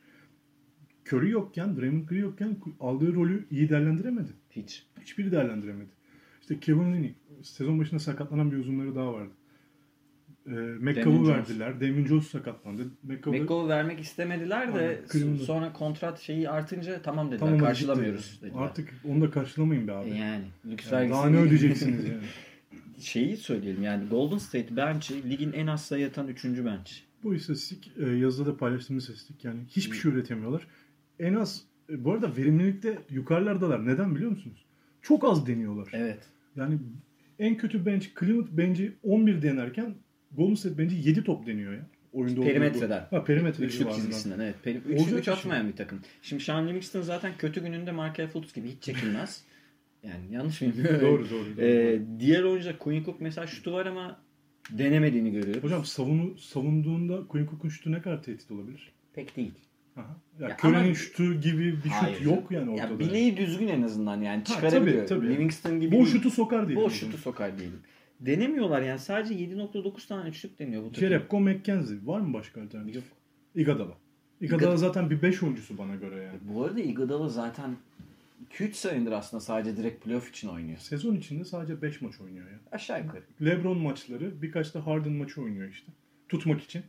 Speaker 1: Curry yokken, Draymond Green yokken aldığı rolü iyi değerlendiremedi.
Speaker 2: Hiç.
Speaker 1: Hiçbiri değerlendiremedi. İşte Kevin Looney sezon başında sakatlanan bir uzunları daha vardı. Ee,
Speaker 2: Damon
Speaker 1: McCall'u
Speaker 2: Jones.
Speaker 1: verdiler. Damon Jones sakatlandı. McCall'u
Speaker 2: vermek istemediler de
Speaker 1: Aynen,
Speaker 2: sonra kontrat şeyi artınca tamam dediler.
Speaker 1: Tamam,
Speaker 2: karşılamıyoruz dediler.
Speaker 1: Artık onu da karşılamayın be abi.
Speaker 2: E yani lüks
Speaker 1: Yani daha ne ödeyeceksiniz yani?
Speaker 2: Şeyi söyleyelim yani Golden State bench'i ligin en az sayı atan 3. bench.
Speaker 1: Bu istatistik e, yazıda da paylaştığımız istatistik yani hiçbir şey üretemiyorlar. En az e, bu arada verimlilikte yukarılardalar. Neden biliyor musunuz? Çok az deniyorlar.
Speaker 2: Evet.
Speaker 1: Yani en kötü bench Cleveland bench'i 11 denerken Golden State bench'i 7 top deniyor ya. Oyunda
Speaker 2: Perimetreden.
Speaker 1: Ha perimetre
Speaker 2: Üçlük çizgisinden evet. Peri, üç,
Speaker 1: Olacak
Speaker 2: üç
Speaker 1: şey.
Speaker 2: atmayan bir takım. Şimdi Sean Livingston zaten kötü gününde Markel Fultz gibi hiç çekilmez. yani yanlış mıyım?
Speaker 1: Doğru doğru. doğru.
Speaker 2: Ee, diğer oyuncular Quinn Cook mesela şutu var ama denemediğini görüyoruz.
Speaker 1: Hocam savunu, savunduğunda Quinn Cook'un şutu ne kadar tehdit olabilir?
Speaker 2: Pek değil.
Speaker 1: Aha. Ya,
Speaker 2: Ya
Speaker 1: Curry'nin
Speaker 2: ama-
Speaker 1: şutu gibi bir şut
Speaker 2: Hayır.
Speaker 1: yok yani ortada.
Speaker 2: Ya bileği düzgün en azından yani
Speaker 1: Ha,
Speaker 2: çıkarabiliyor.
Speaker 1: tabii, tabii.
Speaker 2: Livingston gibi
Speaker 1: Boş şutu sokar diye.
Speaker 2: Boş şutu sokar diyelim. Denemiyorlar yani sadece 7.9 tane üçlük deniyor bu takım.
Speaker 1: Jerebko McKenzie. Var mı başka alternatif?
Speaker 2: Yok.
Speaker 1: Iguodala. Iguodala
Speaker 2: Igod-
Speaker 1: zaten bir 5 oyuncusu bana göre yani.
Speaker 2: Bu arada Iguodala zaten 2-3 sayındır aslında sadece direkt playoff için oynuyor.
Speaker 1: Sezon içinde sadece 5 maç oynuyor ya.
Speaker 2: Aşağı yukarı.
Speaker 1: LeBron maçları birkaç da Harden maçı oynuyor işte. Tutmak için.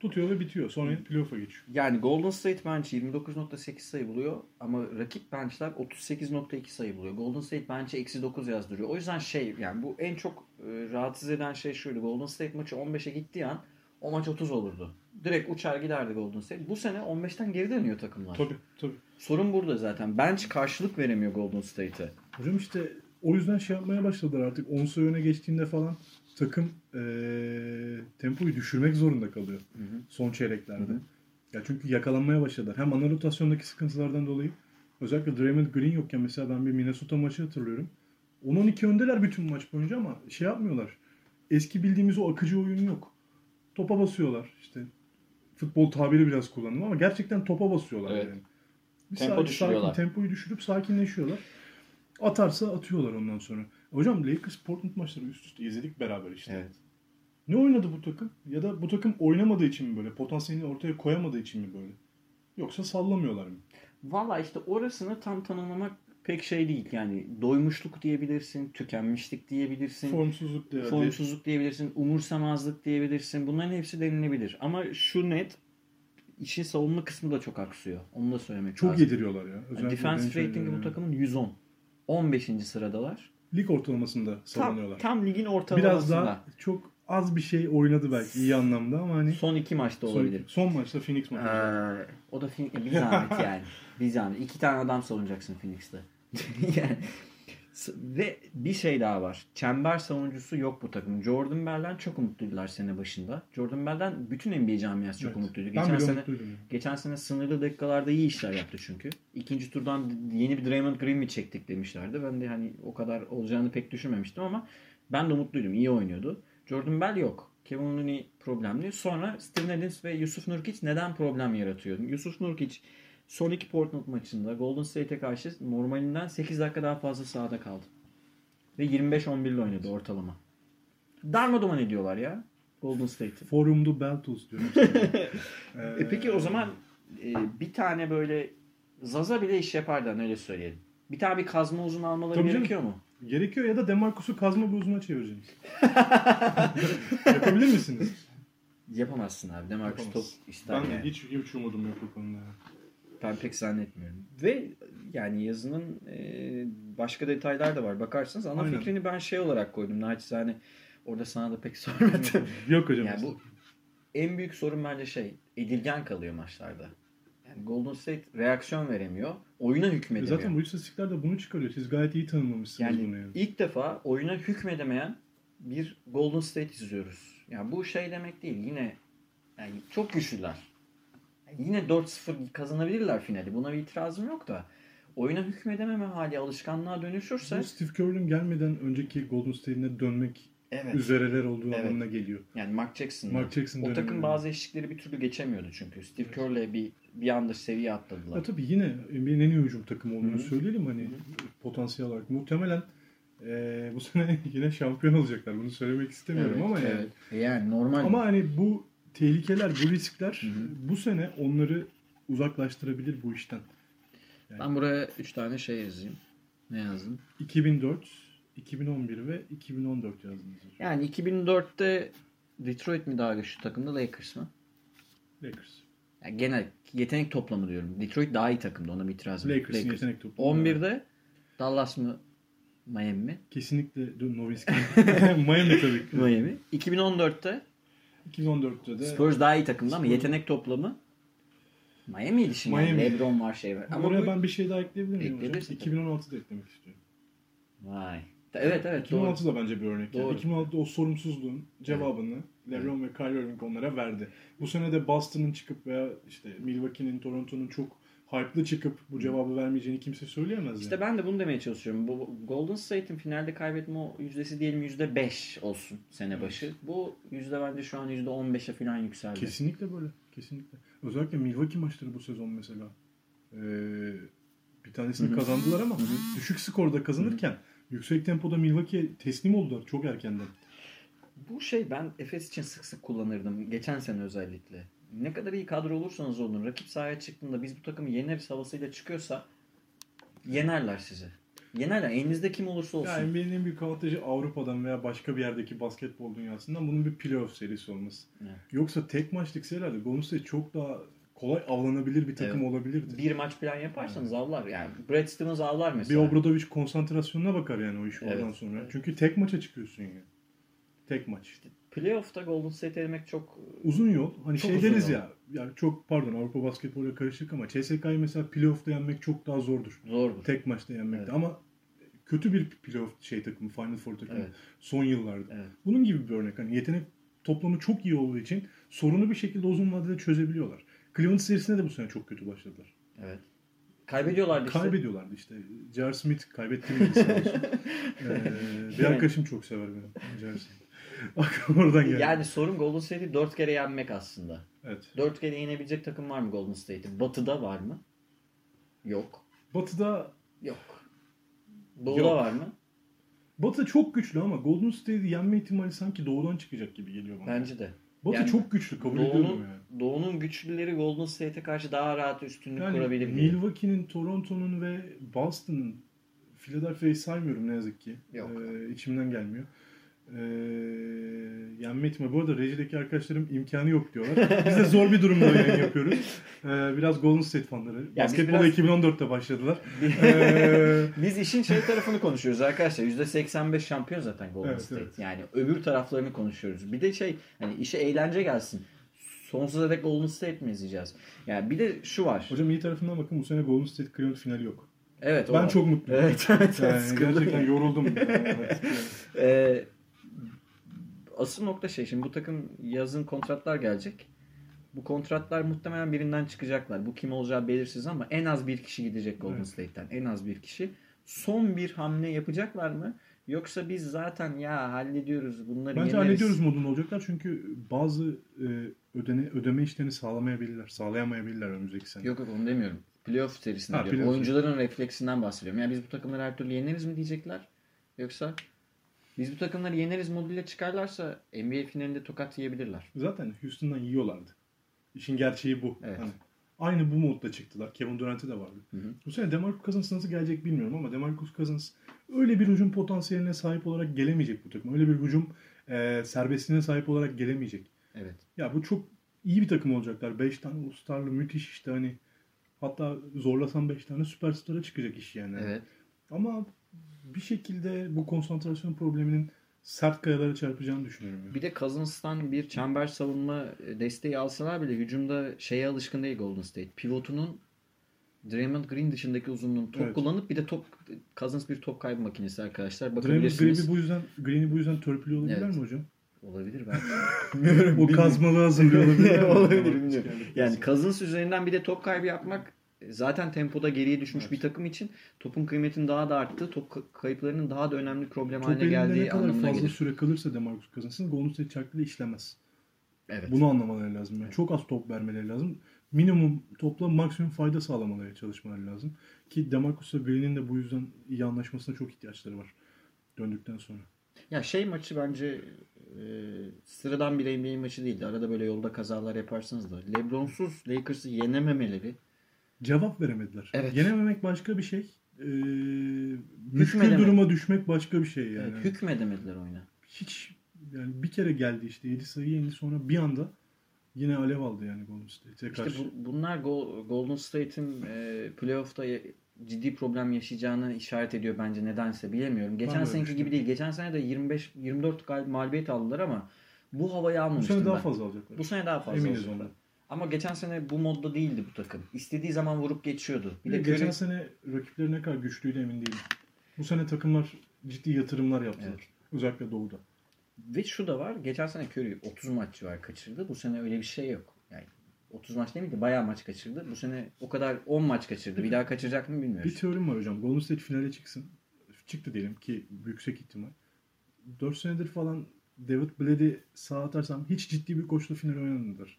Speaker 1: Tutuyor ve bitiyor. Sonra playoff'a geçiyor.
Speaker 2: Yani Golden State bench 29.8 sayı buluyor ama rakip benchler 38.2 sayı buluyor. Golden State bench'e eksi 9 yazdırıyor. O yüzden şey yani bu en çok e, rahatsız eden şey şuydu. Golden State maçı 15'e gittiği an o maç 30 olurdu. Direkt uçar giderdi Golden State. Bu sene 15'ten geri dönüyor takımlar.
Speaker 1: Tabii tabii.
Speaker 2: Sorun burada zaten. Bench karşılık veremiyor Golden State'e.
Speaker 1: Hocam işte o yüzden şey yapmaya başladılar artık. 10 sayı öne geçtiğinde falan takım eee, tempoyu düşürmek zorunda kalıyor. Son çeyreklerde.
Speaker 2: Hı hı.
Speaker 1: Ya çünkü yakalanmaya başladılar. Hem ana rotasyondaki sıkıntılardan dolayı özellikle Draymond Green yokken mesela ben bir Minnesota maçı hatırlıyorum. 10-12 öndeler bütün maç boyunca ama şey yapmıyorlar. Eski bildiğimiz o akıcı oyun yok. Topa basıyorlar işte. Futbol tabiri biraz kullandım ama gerçekten topa basıyorlar
Speaker 2: Evet.
Speaker 1: yani. Bir
Speaker 2: Tempo
Speaker 1: sakin-
Speaker 2: düşürüyorlar.
Speaker 1: sakin, tempoyu düşürüp sakinleşiyorlar. Atarsa atıyorlar ondan sonra. Hocam Lakers Portland maçları üst üste izledik beraber işte.
Speaker 2: Evet.
Speaker 1: Ne oynadı bu takım? Ya da bu takım oynamadığı için mi böyle? Potansiyelini ortaya koyamadığı için mi böyle? Yoksa sallamıyorlar mı?
Speaker 2: Valla işte orasını tam tanımlamak pek şey değil. Yani doymuşluk diyebilirsin, tükenmişlik diyebilirsin.
Speaker 1: Formsuzluk değerli.
Speaker 2: Formsuzluk diyebilirsin, umursamazlık diyebilirsin. Bunların hepsi denilebilir. Ama şu net işin savunma kısmı da çok aksıyor. Onu da söylemek
Speaker 1: Çok
Speaker 2: lazım.
Speaker 1: yediriyorlar ya.
Speaker 2: Yani
Speaker 1: bench
Speaker 2: ratingi bu takımın 110. 15. sıradalar.
Speaker 1: Lig ortalamasında
Speaker 2: Tam,
Speaker 1: savunuyorlar.
Speaker 2: tam ligin ortalamasında.
Speaker 1: Biraz daha çok az bir şey oynadı belki iyi anlamda ama hani
Speaker 2: Son iki maçta
Speaker 1: son,
Speaker 2: olabilir.
Speaker 1: son maçta Phoenix maçı.
Speaker 2: Ee, o da Phoenix, bir zahmet yani. Bir zahmet. İki tane adam savunacaksın Phoenix'te. yani, ve bir şey daha var. Çember savunucusu yok bu takım. Jordan Bell'den çok umutluydular sene başında. Jordan Bell'den bütün NBA camiası çok
Speaker 1: Evet.
Speaker 2: umutluydu.
Speaker 1: Ben
Speaker 2: Geçen
Speaker 1: bile
Speaker 2: sene geçen sene sınırlı dakikalarda iyi işler yaptı çünkü. İkinci turdan yeni bir Draymond Green mi çektik demişlerdi. Ben de hani o kadar olacağını pek düşünmemiştim ama ben de umutluydum. İyi oynuyordu. Jordan Bell yok. Kevin Looney problemli. Sonra Steven Adams ve Yusuf Nurkic neden problem yaratıyor? Yusuf Nurkic son iki Portland maçında Golden State'e karşı normalinden 8 dakika daha fazla sahada kaldı. Ve 25-11 ile oynadı ortalama. Darmaduman ediyorlar ya Golden State'i.
Speaker 1: Forumdu Beltos diyorum.
Speaker 2: E peki o zaman e, bir tane böyle Zaza bile iş yapardı öyle söyleyelim. Bir tane bir kazma uzun almaları
Speaker 1: Tabii canım.
Speaker 2: gerekiyor mu?
Speaker 1: Gerekiyor ya da Demarcus'u kazma bozuna çevireceğiz. Yapabilir misiniz?
Speaker 2: Yapamazsın abi. Demarcus top ister
Speaker 1: Ben
Speaker 2: yani.
Speaker 1: hiç, hiç umudum yok bu konuda.
Speaker 2: Ben pek zannetmiyorum. Ve yani yazının e, başka detaylar da var. Bakarsanız ana
Speaker 1: Aynen.
Speaker 2: fikrini ben şey olarak koydum. Naçizane orada sana da pek sormadım.
Speaker 1: Yok hocam.
Speaker 2: yani bu en büyük sorun bence şey edilgen kalıyor maçlarda. Yani Golden State reaksiyon veremiyor. Oyuna hükmedemiyor.
Speaker 1: Zaten bu istatistikler de bunu çıkarıyor. Siz gayet iyi tanımlamışsınız
Speaker 2: Yani
Speaker 1: bunu yani.
Speaker 2: ilk defa oyuna hükmedemeyen bir Golden State izliyoruz. Yani bu şey demek değil. Yine yani çok güçlüler. Yine 4-0 kazanabilirler finali. Buna bir itirazım yok da. Oyuna hükmedememe hali alışkanlığa dönüşürse
Speaker 1: Bu Steve Kerr'ün gelmeden önceki Golden State'ine dönmek
Speaker 2: evet.
Speaker 1: üzereler olduğu
Speaker 2: Evet.
Speaker 1: anlamına geliyor.
Speaker 2: Yani Mark Jackson.
Speaker 1: Mark Jackson
Speaker 2: o takım bazı eşlikleri bir türlü geçemiyordu çünkü. Steve Kerr'le bir bir anda seviye atladılar.
Speaker 1: Ya tabii yine NBA'nin en iyi hücum takımı olduğunu
Speaker 2: Hı hı.
Speaker 1: söyleyelim hani potansiyel olarak. Muhtemelen eee, bu sene yine şampiyon olacaklar. Bunu söylemek istemiyorum
Speaker 2: Evet,
Speaker 1: ama yani.
Speaker 2: evet. Yani normal.
Speaker 1: Ama hani bu tehlikeler, bu riskler
Speaker 2: Hı hı.
Speaker 1: bu sene onları uzaklaştırabilir bu işten.
Speaker 2: ben buraya 3 tane şey yazayım. Ne yazdım?
Speaker 1: 2004, 2011 ve 2014 yazdınız.
Speaker 2: Yani 2004'te Detroit mi daha güçlü takımdı Lakers mı?
Speaker 1: Lakers.
Speaker 2: Yani genel yetenek toplamı diyorum. Detroit daha iyi takımdı ona bir itirazım yok.
Speaker 1: Lakers'ın yetenek toplamı.
Speaker 2: 11'de Dallas mı Miami mi?
Speaker 1: Kesinlikle Nowitzki. Miami tabii ki.
Speaker 2: Miami. 2014'te
Speaker 1: 2014'te de
Speaker 2: Spurs daha iyi takımdı ama yetenek toplamı Miami'ydi şimdi.
Speaker 1: Miami.
Speaker 2: LeBron var şey var. Ama
Speaker 1: Buraya
Speaker 2: bu...
Speaker 1: ben bir şey daha ekleyebilir miyim hocam?
Speaker 2: Ekleyebilirsin tabii.
Speaker 1: 2016'da eklemek istiyorum.
Speaker 2: Vay. Evet evet doğru.
Speaker 1: 2016 da bence bir örnek. Yani
Speaker 2: Doğru.
Speaker 1: 2016'da o sorumsuzluğun cevabını LeBron ve Kyrie Irving onlara verdi. Bu sene de Boston'ın çıkıp veya işte Milwaukee'nin, Toronto'nun çok hype'lı çıkıp bu cevabı vermeyeceğini kimse söyleyemez.
Speaker 2: İşte
Speaker 1: yani.
Speaker 2: ben de bunu demeye çalışıyorum. Bu Golden State'in finalde kaybetme yüzdesi diyelim yüzde beş olsun sene başı. Bu yüzde bence şu an yüzde on beşe falan yükseldi.
Speaker 1: Kesinlikle böyle. Kesinlikle. Özellikle Milwaukee maçları bu sezon mesela. Ee, bir tanesini kazandılar ama düşük skorda kazanırken yüksek tempoda Milwaukee'ye teslim oldular çok erkenden.
Speaker 2: Bu şey ben Efes için sık sık kullanırdım. Geçen sene özellikle. Ne kadar iyi kadro olursanız olun. Rakip sahaya çıktığında biz bu takımı yeneriz havasıyla çıkıyorsa yenerler sizi. Yenerler. Elinizde kim olursa olsun.
Speaker 1: Yani NBA'nin en büyük avantajı Avrupa'dan veya başka bir yerdeki basketbol dünyasından bunun bir playoff serisi olması.
Speaker 2: Evet.
Speaker 1: Yoksa tek maçlık serilerde Golden State çok daha kolay avlanabilir bir takım
Speaker 2: Evet.
Speaker 1: olabilirdi.
Speaker 2: Bir maç plan yaparsanız avlar. Yani Brad Stevens avlar
Speaker 1: Bir
Speaker 2: mesela.
Speaker 1: Obradovic konsantrasyonuna bakar yani o iş
Speaker 2: Evet.
Speaker 1: oradan sonra.
Speaker 2: Evet.
Speaker 1: Çünkü tek maça çıkıyorsun yani. Tek maç.
Speaker 2: Playoff'ta Golden State elemek çok
Speaker 1: Uzun yol. Hani
Speaker 2: Çok
Speaker 1: şey deriz
Speaker 2: yol.
Speaker 1: ya. Ya çok pardon Avrupa basketboluyla karışık ama CSK'yı mesela playoff'ta yenmek çok daha zordur.
Speaker 2: zordur.
Speaker 1: Tek maçta yenmekte
Speaker 2: Evet.
Speaker 1: ama kötü bir playoff şey takımı, Final Four takımı
Speaker 2: Evet.
Speaker 1: son yıllarda.
Speaker 2: Evet.
Speaker 1: Bunun gibi bir örnek. Hani yetenek toplamı çok iyi olduğu için sorunu bir şekilde uzun vadede çözebiliyorlar. Cleveland serisine de bu sene çok kötü başladılar.
Speaker 2: Evet. Kaybediyorlardı işte.
Speaker 1: Kaybediyorlardı işte. J.R. Smith kaybetti olsun. ee, bir arkadaşım çok sever benim. J.R. Smith. Aklıma oradan geldi.
Speaker 2: Yani sorun Golden State'i 4 kere yenmek aslında.
Speaker 1: Evet.
Speaker 2: 4 kere yenebilecek takım var mı Golden State'in? Batı'da var mı? Yok.
Speaker 1: Batı'da
Speaker 2: Yok. Doğu'da
Speaker 1: Yok.
Speaker 2: var mı?
Speaker 1: Batı çok güçlü ama Golden State'i yenme ihtimali sanki doğudan çıkacak gibi geliyor bana.
Speaker 2: Bence de.
Speaker 1: Batı
Speaker 2: Yani
Speaker 1: çok güçlü kabul ediyorum
Speaker 2: Doğu'nun,
Speaker 1: yani.
Speaker 2: Doğu'nun güçlüleri Golden State'e karşı daha rahat üstünlük
Speaker 1: Yani
Speaker 2: kurabilir.
Speaker 1: Milwaukee'nin, Toronto'nun ve Boston'ın Philadelphia'yı saymıyorum ne yazık ki.
Speaker 2: Yok.
Speaker 1: Ee, içimden gelmiyor. Ee, yenme ihtimali. Bu arada rejideki arkadaşlarım imkanı yok diyorlar. Biz de zor bir durumda yayın yapıyoruz. Ee, biraz Golden State fanları.
Speaker 2: biz
Speaker 1: Basketbola
Speaker 2: biraz-
Speaker 1: 2014'te başladılar. Ee,
Speaker 2: Biz işin şey tarafını konuşuyoruz arkadaşlar. %85 şampiyon zaten Golden
Speaker 1: Evet,
Speaker 2: State.
Speaker 1: evet.
Speaker 2: Yani öbür taraflarını konuşuyoruz. Bir de şey hani işe eğlence gelsin. Sonsuza dek Golden State mi izleyeceğiz? Yani bir de şu var.
Speaker 1: hocam iyi tarafından bakın bu sene Golden State Cleveland finali yok.
Speaker 2: Evet, o
Speaker 1: Ben
Speaker 2: var.
Speaker 1: çok mutluyum.
Speaker 2: Evet, evet, evet.
Speaker 1: Yani gerçekten yoruldum. Evet.
Speaker 2: Ee, asıl nokta şey şimdi bu takım yazın kontratlar gelecek. Bu kontratlar muhtemelen birinden çıkacaklar. Bu kim olacağı belirsiz ama en az bir kişi gidecek Golden
Speaker 1: Evet.
Speaker 2: State'ten. En az bir kişi. Son bir hamle yapacaklar mı? Yoksa biz zaten ya hallediyoruz bunları
Speaker 1: Bence
Speaker 2: yeneriz.
Speaker 1: hallediyoruz modunda olacaklar çünkü bazı e, ödene, ödeme işlerini sağlamayabilirler, sağlayamayabilirler önümüzdeki sene.
Speaker 2: Yok yok onu demiyorum. Playoff serisinde
Speaker 1: Ha,
Speaker 2: diyorum.
Speaker 1: playoff
Speaker 2: Oyuncuların refleksinden bahsediyorum. Yani biz bu takımları her türlü yeneriz mi diyecekler? Yoksa biz bu takımları yeneriz moduyla çıkarlarsa NBA finalinde tokat yiyebilirler.
Speaker 1: Zaten Houston'dan yiyorlardı. İşin gerçeği bu.
Speaker 2: Evet.
Speaker 1: Hani aynı bu modda çıktılar. Kevin Durant'e de vardı.
Speaker 2: Hı hı.
Speaker 1: Bu sene DeMarcus Cousins nasıl gelecek bilmiyorum ama DeMarcus Cousins öyle bir hücum potansiyeline sahip olarak gelemeyecek bu takım. Öyle bir hücum e, serbestliğine sahip olarak gelemeyecek.
Speaker 2: Evet.
Speaker 1: Ya bu çok iyi bir takım olacaklar. 5 tane Uluslararlı müthiş işte hani hatta zorlasan 5 tane süperstara çıkacak iş yani.
Speaker 2: Evet.
Speaker 1: Ama bir şekilde bu konsantrasyon probleminin sert kayalara çarpacağını düşünüyorum. yani.
Speaker 2: Bir de Cousins'tan bir çember savunma desteği alsalar bile hücumda şeye alışkın değil Golden State. Pivotunun Draymond Green dışındaki uzunluğun top
Speaker 1: Evet.
Speaker 2: kullanıp bir de top Cousins bir top kaybı makinesi arkadaşlar.
Speaker 1: Draymond
Speaker 2: Bakabilirsiniz.
Speaker 1: Green'i bu yüzden Green'i bu yüzden törpülüyor olabilirler
Speaker 2: Evet.
Speaker 1: mi hocam?
Speaker 2: Olabilir belki.
Speaker 1: o kazmalı hazırlıyor?
Speaker 2: Olabilir, bilmiyorum.
Speaker 1: geldik.
Speaker 2: Yani Cousins üzerinden bir de top kaybı yapmak e, zaten tempoda geriye düşmüş
Speaker 1: Evet.
Speaker 2: bir takım için topun kıymetinin daha da arttığı, top ka- kayıplarının daha da önemli problem
Speaker 1: Top
Speaker 2: haline
Speaker 1: elinde ne
Speaker 2: geldiği
Speaker 1: kadar
Speaker 2: anlamına
Speaker 1: fazla
Speaker 2: gelir.
Speaker 1: süre kalırsa DeMarcus Cousins'ın Golden State çarkıyla işlemez.
Speaker 2: Evet.
Speaker 1: Bunu anlamaları lazım. Yani çok az top vermeleri lazım. Minimum topla maksimum fayda sağlamaları çalışmaları lazım. Ki DeMarcus'la Green'in de bu yüzden iyi anlaşmasına çok ihtiyaçları var. Döndükten sonra.
Speaker 2: Ya şey maçı bence e, sıradan bir NBA maçı değildi. Arada böyle yolda kazalar yaparsınız da. Lebron'suz Lakers'ı yenememeleri
Speaker 1: Cevap veremediler.
Speaker 2: Evet.
Speaker 1: Yenememek başka bir şey. Ee,
Speaker 2: Hükmedemedi.
Speaker 1: duruma düşmek başka bir şey yani.
Speaker 2: evet, hükmedemediler oyuna.
Speaker 1: Hiç yani bir kere geldi işte 7 sayı yendi sonra bir anda yine alev aldı yani Golden State'e
Speaker 2: İşte
Speaker 1: karşı.
Speaker 2: bu- bunlar Go- Golden State'in e, playoff'ta ciddi problem yaşayacağını işaret ediyor bence nedense bilemiyorum. Geçen seneki gibi değil. Geçen sene de 25 24 gal- mağlubiyet aldılar ama bu havayı
Speaker 1: bu
Speaker 2: almamıştım
Speaker 1: sene daha
Speaker 2: ben.
Speaker 1: fazla alacaklar.
Speaker 2: Bu sene daha fazla
Speaker 1: Eminiz
Speaker 2: olacaklar.
Speaker 1: ondan.
Speaker 2: Ama geçen sene bu modda değildi bu takım. İstediği zaman vurup geçiyordu. Bir de
Speaker 1: geçen
Speaker 2: Curry-
Speaker 1: sene rakipleri ne kadar güçlüydü emin değilim. Bu sene takımlar ciddi yatırımlar yaptılar.
Speaker 2: Evet.
Speaker 1: Özellikle Doğu'da.
Speaker 2: Ve şu da var. Geçen sene Curry 30 maç var kaçırdı. Bu sene öyle bir şey yok. Yani 30 maç değil miydi? Bayağı maç kaçırdı. Bu sene o kadar 10 maç kaçırdı. Bir daha kaçıracak mı bilmiyoruz.
Speaker 1: Bir teorim var hocam. Golden State finale çıksın. Çıktı diyelim ki yüksek ihtimal. 4 senedir falan David Blade'i sağ atarsam hiç ciddi bir koçla final oynanırlar.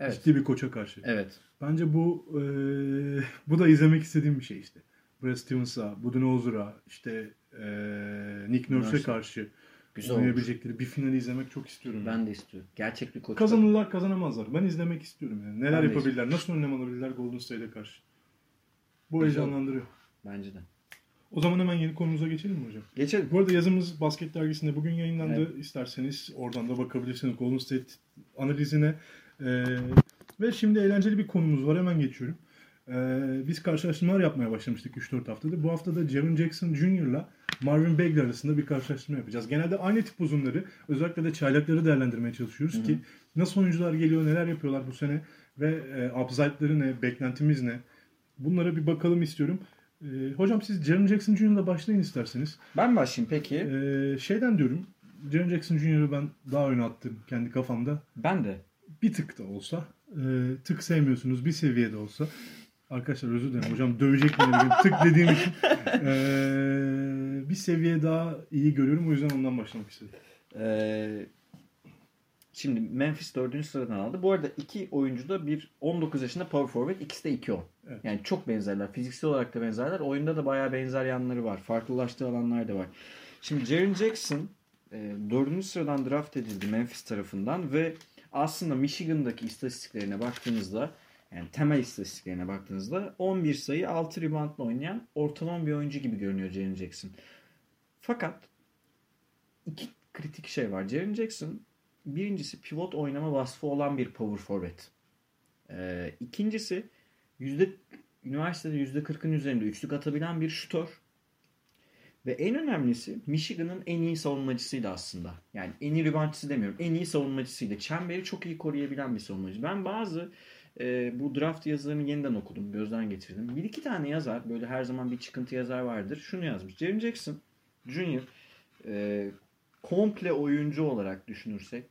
Speaker 2: Evet.
Speaker 1: Ciddi bir koça karşı.
Speaker 2: Evet.
Speaker 1: Bence bu e, bu da izlemek istediğim bir şey işte. Brad Stevens'a, Budenholzer'a, işte e, Nick Nurse'e
Speaker 2: Nurse.
Speaker 1: karşı
Speaker 2: Güzel
Speaker 1: oynayabilecekleri bir finali izlemek çok istiyorum.
Speaker 2: Ben de istiyorum. Gerçek bir koç.
Speaker 1: Kazanırlar kazanamazlar. Ben izlemek istiyorum yani. Neler
Speaker 2: Ben
Speaker 1: yapabilirler, nasıl önlem alabilirler Golden State'e karşı. Bu
Speaker 2: Güzel.
Speaker 1: heyecanlandırıyor.
Speaker 2: Bence de.
Speaker 1: O zaman hemen yeni konumuza geçelim mi hocam?
Speaker 2: Geçelim.
Speaker 1: Bu arada yazımız Basket Dergisi'nde bugün yayınlandı.
Speaker 2: Evet.
Speaker 1: İsterseniz oradan da bakabilirsiniz Golden State analizine. Ee, ve şimdi eğlenceli bir konumuz var. Hemen geçiyorum. Ee, biz karşılaştırmalar yapmaya başlamıştık 3-4 haftadır. Bu hafta da Jaren Jackson Jr.'la Marvin Bagley arasında bir karşılaştırma yapacağız. Genelde aynı tip uzunları, özellikle de çaylakları değerlendirmeye çalışıyoruz ki nasıl oyuncular geliyor, neler yapıyorlar bu sene ve e, upside'ları ne, beklentimiz ne? Bunlara bir bakalım istiyorum. Ee, hocam siz Jaren Jackson Jr.'la başlayın isterseniz.
Speaker 2: Ben başlayayım peki.
Speaker 1: Ee, şeyden diyorum. Jaren Jackson Jr.'ı ben daha öne attım kendi kafamda.
Speaker 2: Ben de.
Speaker 1: Bir tık da olsa. e, tık sevmiyorsunuz bir seviyede olsa. Arkadaşlar özür dilerim hocam dövecek beni bugün tık dediğim için. Ee, bir seviye daha iyi görüyorum o yüzden ondan başlamak istedim.
Speaker 2: Ee, şimdi Memphis 4. sıradan aldı. Bu arada iki oyuncu da bir 19 yaşında power forward. ikisi de 2-10.
Speaker 1: Evet.
Speaker 2: Yani çok benzerler. Fiziksel olarak da benzerler. Oyunda da bayağı benzer yanları var. Farklılaştığı alanlar da var. Şimdi Jaren Jackson e, 4. sıradan draft edildi Memphis tarafından ve aslında Michigan'daki istatistiklerine baktığınızda yani temel istatistiklerine baktığınızda 11 sayı 6 reboundla oynayan ortalama bir oyuncu gibi görünüyor Jaren Jackson. Fakat iki kritik şey var. Jaren Jackson birincisi pivot oynama vasfı olan bir power forward. Ee, ikincisi yüzde üniversitede yüzde 40'ın üzerinde üçlük atabilen bir şutör. Ve en önemlisi Michigan'ın en iyi savunmacısıydı aslında. Yani en iyi reboundçısı demiyorum. En iyi savunmacısıydı. Çemberi çok iyi koruyabilen bir savunmacı. Ben bazı e, bu draft yazılarını yeniden okudum. Gözden geçirdim. Bir iki tane yazar. Böyle her zaman bir çıkıntı yazar vardır. Şunu yazmış. Jaren Jackson Junior e, komple oyuncu olarak düşünürsek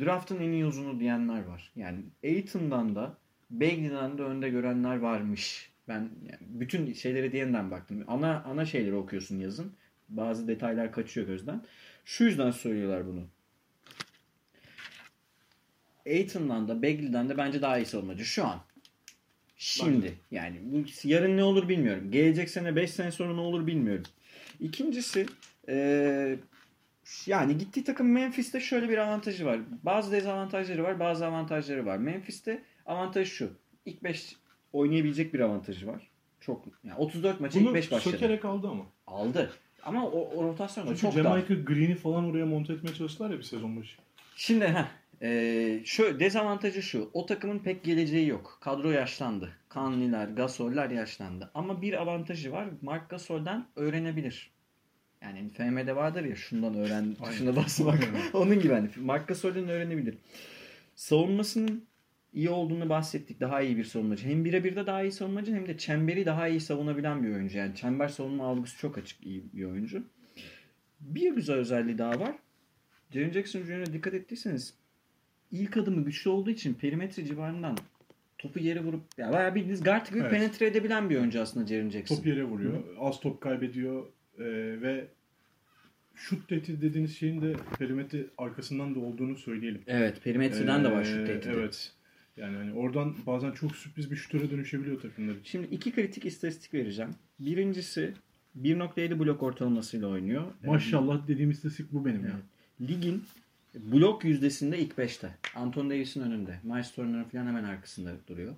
Speaker 2: draftın en iyi uzunu diyenler var. Yani Aiton'dan da Bagley'den de önde görenler varmış. Ben yani bütün şeyleri diyenden baktım. Ana ana şeyleri okuyorsun yazın. Bazı detaylar kaçıyor gözden. Şu yüzden söylüyorlar bunu. Aiton'dan da Bagley'den de bence daha iyi savunmacı şu an. Şimdi yani bu yarın ne olur bilmiyorum. Gelecek sene 5 sene sonra ne olur bilmiyorum. İkincisi eee yani gittiği takım Memphis'te şöyle bir avantajı var. Bazı dezavantajları var, bazı avantajları var. Memphis'te avantaj şu. İlk 5 oynayabilecek bir avantajı var. Çok yani 34 maça ilk
Speaker 1: Bunu
Speaker 2: 5 başladı.
Speaker 1: sökerek aldı ama.
Speaker 2: Aldı. Ama o, o rotasyonda
Speaker 1: Çünkü
Speaker 2: çok.
Speaker 1: Jamaica Green'i falan oraya monte etmeye çalıştılar ya bir sezon başı.
Speaker 2: Şimdi ha şu dezavantajı şu. O takımın pek geleceği yok. Kadro yaşlandı. Kanliler, Gasol'ler yaşlandı. Ama bir avantajı var. Mark Gasol'den öğrenebilir. Yani FM'de vardır ya şundan öğren, tuşuna basmak. Onun gibi hani Mark Gasol'den öğrenebilir. Savunmasının iyi olduğunu bahsettik. Daha iyi bir savunmacı. Hem birebir de daha iyi savunmacı hem de çemberi daha iyi savunabilen bir oyuncu. Yani çember savunma algısı çok açık iyi bir oyuncu. Bir güzel özelliği daha var. Jaren Jackson Jr.'a dikkat ettiyseniz ilk adımı güçlü olduğu için perimetre civarından topu yere vurup ya bayağı bildiğiniz guard gibi
Speaker 1: Evet.
Speaker 2: penetre edebilen bir oyuncu aslında Jaren Jackson.
Speaker 1: Top yere vuruyor. Az top kaybediyor e, ve şut tehdit dediğiniz şeyin de perimetre arkasından da olduğunu söyleyelim.
Speaker 2: Evet, perimetreden de var
Speaker 1: Ee,
Speaker 2: şut tehdidi.
Speaker 1: Evet. Yani hani oradan bazen çok sürpriz bir şutöre dönüşebiliyor takımlar için.
Speaker 2: Şimdi iki kritik istatistik vereceğim. Birincisi 1.7 blok ortalamasıyla oynuyor.
Speaker 1: Maşallah dediğim istatistik bu benim ya.
Speaker 2: Evet. Ligin blok yüzdesinde ilk 5'te. Anthony Davis'in önünde. Miles Turner'ın falan hemen arkasında duruyor.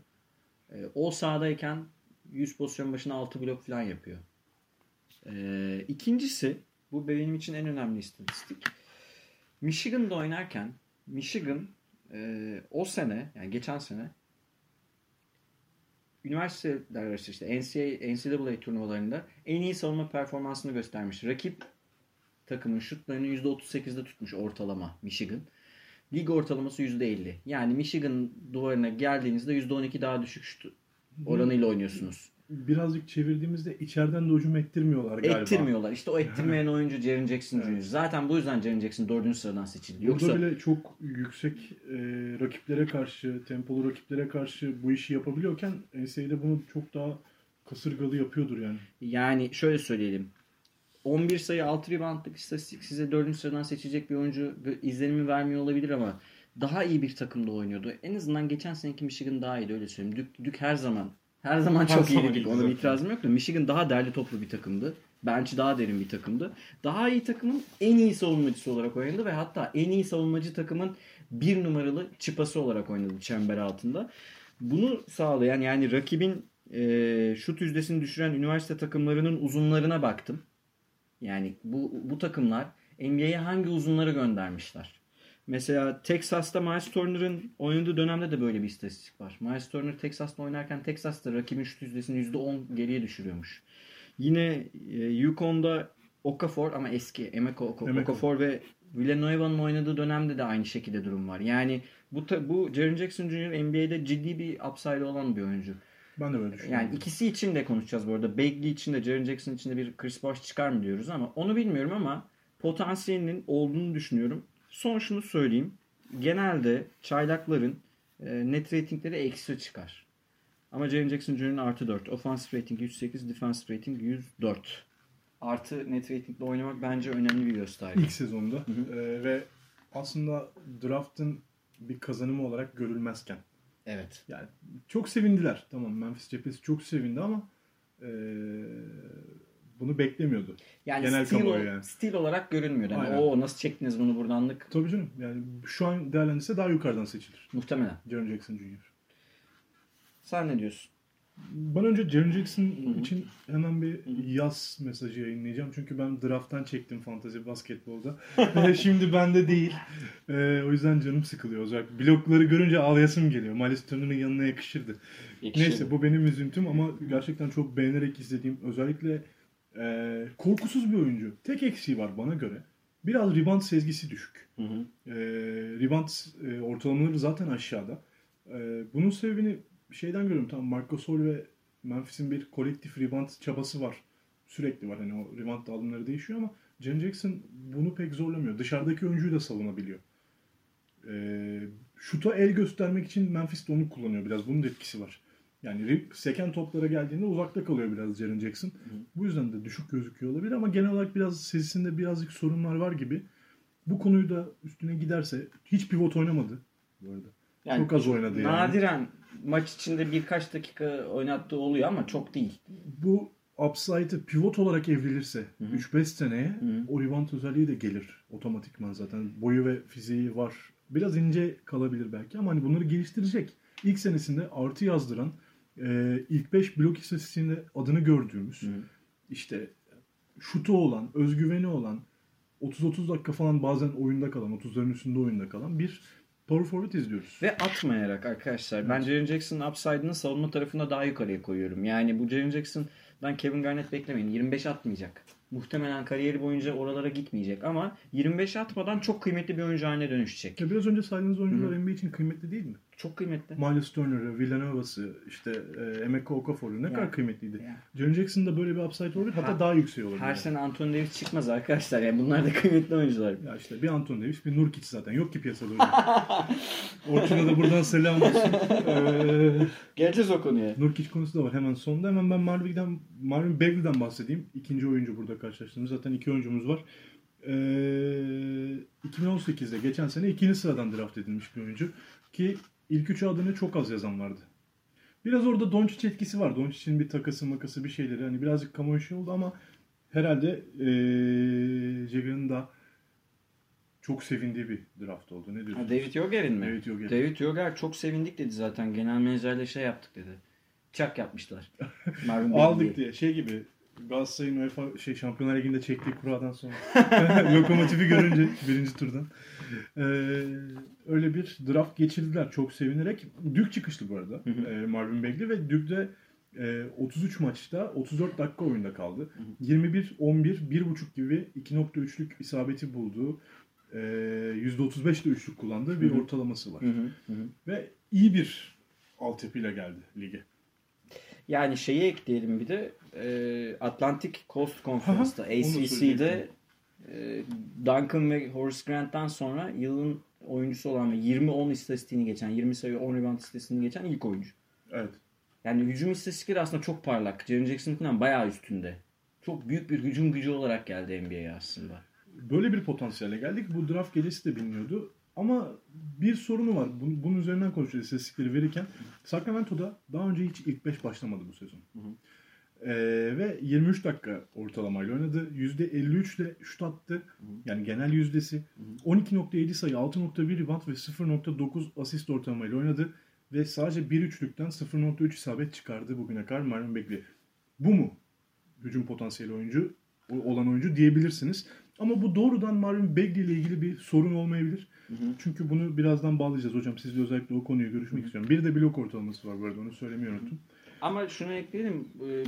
Speaker 2: Ee, o sahadayken 100 pozisyon başına 6 blok falan yapıyor. Ee, ikincisi bu benim için en önemli istatistik. Michigan'da oynarken Michigan e, o sene yani geçen sene üniversiteler arası işte NCAA, NCAA turnuvalarında en iyi savunma performansını göstermiş. Rakip takımın şutlarını %38'de tutmuş ortalama Michigan. Lig ortalaması %50. Yani Michigan duvarına geldiğinizde %12 daha düşük şut oranıyla oynuyorsunuz.
Speaker 1: Birazcık çevirdiğimizde içeriden de hücum ettirmiyorlar galiba.
Speaker 2: Ettirmiyorlar. İşte o ettirmeyen oyuncu Jaren Jackson Jr. Zaten bu yüzden Jaren Jackson 4. sıradan seçildi.
Speaker 1: Yoksa
Speaker 2: Yoksa
Speaker 1: bile çok yüksek e, rakiplere karşı, tempolu rakiplere karşı bu işi yapabiliyorken NCAA'de bunu çok daha kasırgalı yapıyordur yani.
Speaker 2: yani şöyle söyleyelim. 11 sayı 6 reboundlık istatistik size 4. sıradan seçecek bir oyuncu izlenimi vermiyor olabilir ama daha iyi bir takımda oynuyordu. En azından geçen seneki Michigan daha iyiydi öyle söyleyeyim. Dük, Dük her zaman her zaman çok iyiydi.
Speaker 1: iyiydi
Speaker 2: Ona itirazım yok da Michigan daha derli toplu bir takımdı. Bench'i daha derin bir takımdı. Daha iyi takımın en iyi savunmacısı olarak oynadı ve hatta en iyi savunmacı takımın bir numaralı çıpası olarak oynadı çember altında. Bunu sağlayan yani rakibin e, şut yüzdesini düşüren üniversite takımlarının uzunlarına baktım. Yani bu, bu takımlar NBA'ye hangi uzunları göndermişler? Mesela Texas'ta Miles Turner'ın oynadığı dönemde de böyle bir istatistik var. Miles Turner Texas'ta oynarken Texas'ta rakibin şut yüzdesini %10 geriye düşürüyormuş. Yine e, Yukon'da Okafor ama eski Oko-
Speaker 1: Emeka.
Speaker 2: Okafor ve Villanueva'nın oynadığı dönemde de aynı şekilde durum var. Yani bu bu Jaren Jackson Jr. NBA'de ciddi bir upside olan bir oyuncu.
Speaker 1: Ben de böyle düşünüyorum.
Speaker 2: Yani ikisi için de konuşacağız bu arada. Bagley için de Jaren Jackson için de bir Chris Bosh çıkar mı diyoruz ama onu bilmiyorum ama potansiyelinin olduğunu düşünüyorum. Son şunu söyleyeyim. Genelde çaylakların e, net ratingleri eksi çıkar. Ama Jaren Jackson Jr.'ın artı 4. Offensive rating 108, defensive rating 104. Artı net ratingle oynamak bence önemli bir gösterge.
Speaker 1: İlk sezonda e, ve aslında draft'ın bir kazanımı olarak görülmezken.
Speaker 2: Evet.
Speaker 1: Yani çok sevindiler. Tamam Memphis cephesi çok sevindi ama e, bunu beklemiyordu.
Speaker 2: Yani
Speaker 1: Genel
Speaker 2: stil,
Speaker 1: kamuoyu yani.
Speaker 2: stil olarak görünmüyor. Yani, o nasıl çektiniz bunu buradanlık?
Speaker 1: Tabii canım. Yani şu an değerlendirse daha yukarıdan seçilir.
Speaker 2: Muhtemelen.
Speaker 1: Jaren Jackson Jr.
Speaker 2: Sen ne diyorsun?
Speaker 1: Ben önce Jaren Jackson için hemen bir yaz mesajı yayınlayacağım. Çünkü ben draft'tan çektim fantazi basketbolda. Şimdi bende değil. Ee, o yüzden canım sıkılıyor. Özellikle blokları görünce ağlayasım geliyor. Miles Turner'ın yanına yakışırdı. Neyse bu benim üzüntüm ama gerçekten çok beğenerek izlediğim özellikle e, korkusuz bir oyuncu. Tek eksiği var bana göre. Biraz rebound sezgisi düşük.
Speaker 2: Hı hı.
Speaker 1: E, rebound e, ortalamaları zaten aşağıda. E, bunun sebebini şeyden görüyorum. Tamam Marc Gasol ve Memphis'in bir kolektif rebound çabası var. Sürekli var. Hani o rebound dağılımları değişiyor ama Jaren Jackson bunu pek zorlamıyor. Dışarıdaki oyuncuyu da savunabiliyor. E, şuta el göstermek için Memphis de onu kullanıyor biraz. Bunun da etkisi var. Yani seken toplara geldiğinde uzakta kalıyor biraz Jaren Jackson. Bu yüzden de düşük gözüküyor olabilir ama genel olarak biraz sesinde birazcık sorunlar var gibi. Bu konuyu da üstüne giderse hiç pivot oynamadı bu arada.
Speaker 2: Yani
Speaker 1: Çok az oynadı yani.
Speaker 2: Nadiren maç içinde birkaç dakika oynattığı oluyor ama çok değil.
Speaker 1: Bu upside'ı pivot olarak evrilirse 3-5 seneye
Speaker 2: hı.
Speaker 1: o rebound özelliği de gelir otomatikman zaten. Boyu ve fiziği var. Biraz ince kalabilir belki ama hani bunları geliştirecek. İlk senesinde artı yazdıran e, ilk 5 blok istatistiğinde adını gördüğümüz işte şutu olan, özgüveni olan 30-30 dakika falan bazen oyunda kalan, 30'ların üstünde oyunda kalan bir power forward izliyoruz.
Speaker 2: Ve atmayarak arkadaşlar. Ben Jaren Jackson'ın upside'ını savunma tarafında daha yukarıya koyuyorum. Yani bu Jaren Jackson'dan Kevin Garnett beklemeyin. 25 atmayacak. Muhtemelen kariyeri boyunca oralara gitmeyecek ama 25 atmadan çok kıymetli bir oyuncu haline dönüşecek.
Speaker 1: Ya biraz önce saydığınız oyuncular NBA için kıymetli değil mi?
Speaker 2: Çok kıymetli.
Speaker 1: Miles Turner'ı, Villanueva'sı, işte e, Emeka Okafor'u ne
Speaker 2: Ya.
Speaker 1: kadar kıymetliydi.
Speaker 2: Ya.
Speaker 1: Jaren Jackson'da böyle bir upside olabilir. Hatta
Speaker 2: Ha-
Speaker 1: daha yüksek olabilir.
Speaker 2: Her
Speaker 1: yani.
Speaker 2: sene Anthony Davis çıkmaz arkadaşlar. Yani bunlar da kıymetli oyuncular.
Speaker 1: Ya işte bir Anton Davis, bir Nurkic zaten. Yok ki piyasada öyle. Orçun'a da buradan selam olsun. Ee,
Speaker 2: Geleceğiz o konuya.
Speaker 1: Nurkic konusu da var hemen sonunda. Hemen ben Marvin'den, Marvin Bagley'den bahsedeyim. İkinci oyuncu burada karşılaştığımız. Zaten iki oyuncumuz var. Ee, 2018'de geçen sene ikinci sıradan draft edilmiş bir oyuncu. Ki ilk üç adını çok az yazan vardı. Biraz orada Doncic etkisi var. Doncic'in bir takası makası bir şeyleri. Hani birazcık kamuoyu şey oldu ama herhalde ee, Jagger'ın da çok sevindiği bir draft oldu. Ne
Speaker 2: Ha,
Speaker 1: diyorsunuz?
Speaker 2: David Yoger'in mi?
Speaker 1: David Yoger.
Speaker 2: David Yoger çok sevindik dedi zaten. Genel menajerle şey yaptık dedi. Çak yapmışlar.
Speaker 1: Aldık
Speaker 2: Bagley'i.
Speaker 1: diye. Şey gibi Galatasaray'ın UEFA şey Şampiyonlar Ligi'nde çektiği kuradan sonra. Lokomotifi görünce birinci turdan. Ee, öyle bir draft geçirdiler çok sevinerek. Dük çıkışlı bu arada ee, Marvin Bagley ve Dük'te e, 33 maçta 34 dakika oyunda kaldı. 21, 11, 1.5 gibi 2.3'lük isabeti bulduğu e, %35 de üçlük kullandığı bir ortalaması var. Ve iyi bir altyapıyla geldi lige.
Speaker 2: Yani şeyi ekleyelim bir de e, Atlantic Coast Conference'da ACC'de e, Duncan ve Horace Grant'tan sonra yılın oyuncusu olan ve 20-10 istatistiğini geçen, 20 sayı 10 rebound istatistiğini geçen ilk oyuncu.
Speaker 1: Evet.
Speaker 2: Yani hücum istatistikleri aslında çok parlak. Jaren Jackson'dan bayağı üstünde. Çok büyük bir hücum gücü olarak geldi NBA'ye aslında.
Speaker 1: Böyle bir potansiyele geldik. Bu draft gecesi de biliniyordu. Ama bir sorunu var. Bunun, bunun üzerinden konuşuyoruz istatistikleri verirken. Sacramento'da daha önce hiç ilk 5 başlamadı bu sezon. Ee, ve 23 dakika ortalamayla oynadı. %53 ile şut attı. Yani genel yüzdesi. 12.7 sayı, 6.1 rebound ve 0.9 asist ortalamayla oynadı. Ve sadece bir üçlükten 0.3 isabet çıkardı bugüne kadar Marvin Bagley. Bu mu hücum potansiyeli oyuncu olan oyuncu diyebilirsiniz. Ama bu doğrudan Marvin Bagley ile ilgili bir sorun olmayabilir. Çünkü bunu birazdan bağlayacağız hocam. Sizle özellikle o konuyu görüşmek istiyorum. Bir de blok ortalaması var bu arada onu söylemeyi unuttum.
Speaker 2: Ama şunu ekleyelim. E,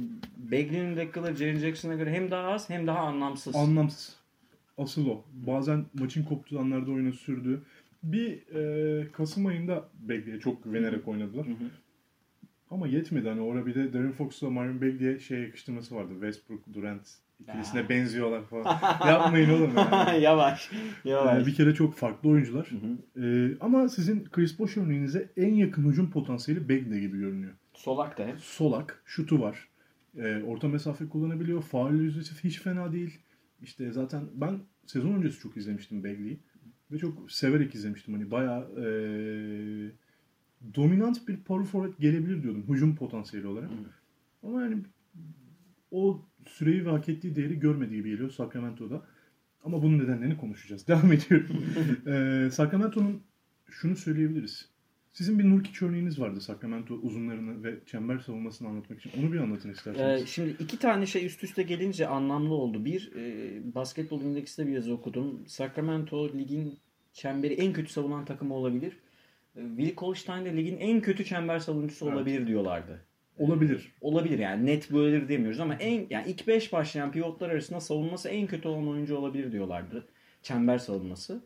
Speaker 2: Bagley'nin dakikaları Jaren Jackson'a göre hem daha az hem daha anlamsız.
Speaker 1: Anlamsız. Asıl o. Bazen maçın koptuğu anlarda oyunu sürdü. Bir e, Kasım ayında Bagley'e çok güvenerek oynadılar. Ama yetmedi. Hani orada bir de Darren Fox'la Marvin Bagley'e şey yakıştırması vardı. Westbrook, Durant ikilisine
Speaker 2: Aa.
Speaker 1: benziyorlar falan. Yapmayın oğlum. Yani.
Speaker 2: yavaş. Yavaş.
Speaker 1: Ee, bir kere çok farklı oyuncular. Ee, ama sizin Chris Bosh örneğinize en yakın hücum potansiyeli Bagley gibi görünüyor.
Speaker 2: Solak da hep.
Speaker 1: Solak, şutu var. Ee, orta mesafe kullanabiliyor. Faul yüzdesi hiç fena değil. İşte zaten ben sezon öncesi çok izlemiştim Bagley'i. Ve çok severek izlemiştim. Hani bayağı ee, dominant bir power forward gelebilir diyordum. Hücum potansiyeli olarak. Ama yani o süreyi ve hak ettiği değeri görmediği gibi geliyor Sacramento'da. Ama bunun nedenlerini konuşacağız. Devam ediyorum. ee, Sacramento'nun şunu söyleyebiliriz. Sizin bir Nurkic örneğiniz vardı Sacramento uzunlarını ve çember savunmasını anlatmak için. Onu bir anlatın isterseniz.
Speaker 2: Ee, şimdi iki tane şey üst üste gelince anlamlı oldu. Bir, e, basketbol indeksinde bir yazı okudum. Sacramento ligin çemberi en kötü savunan takımı olabilir. E, Willie Colstein de ligin en kötü çember savunucusu
Speaker 1: Evet.
Speaker 2: olabilir diyorlardı.
Speaker 1: Olabilir.
Speaker 2: Olabilir yani net böyledir demiyoruz ama en yani ilk 5 başlayan pivotlar arasında savunması en kötü olan oyuncu olabilir diyorlardı. Çember savunması.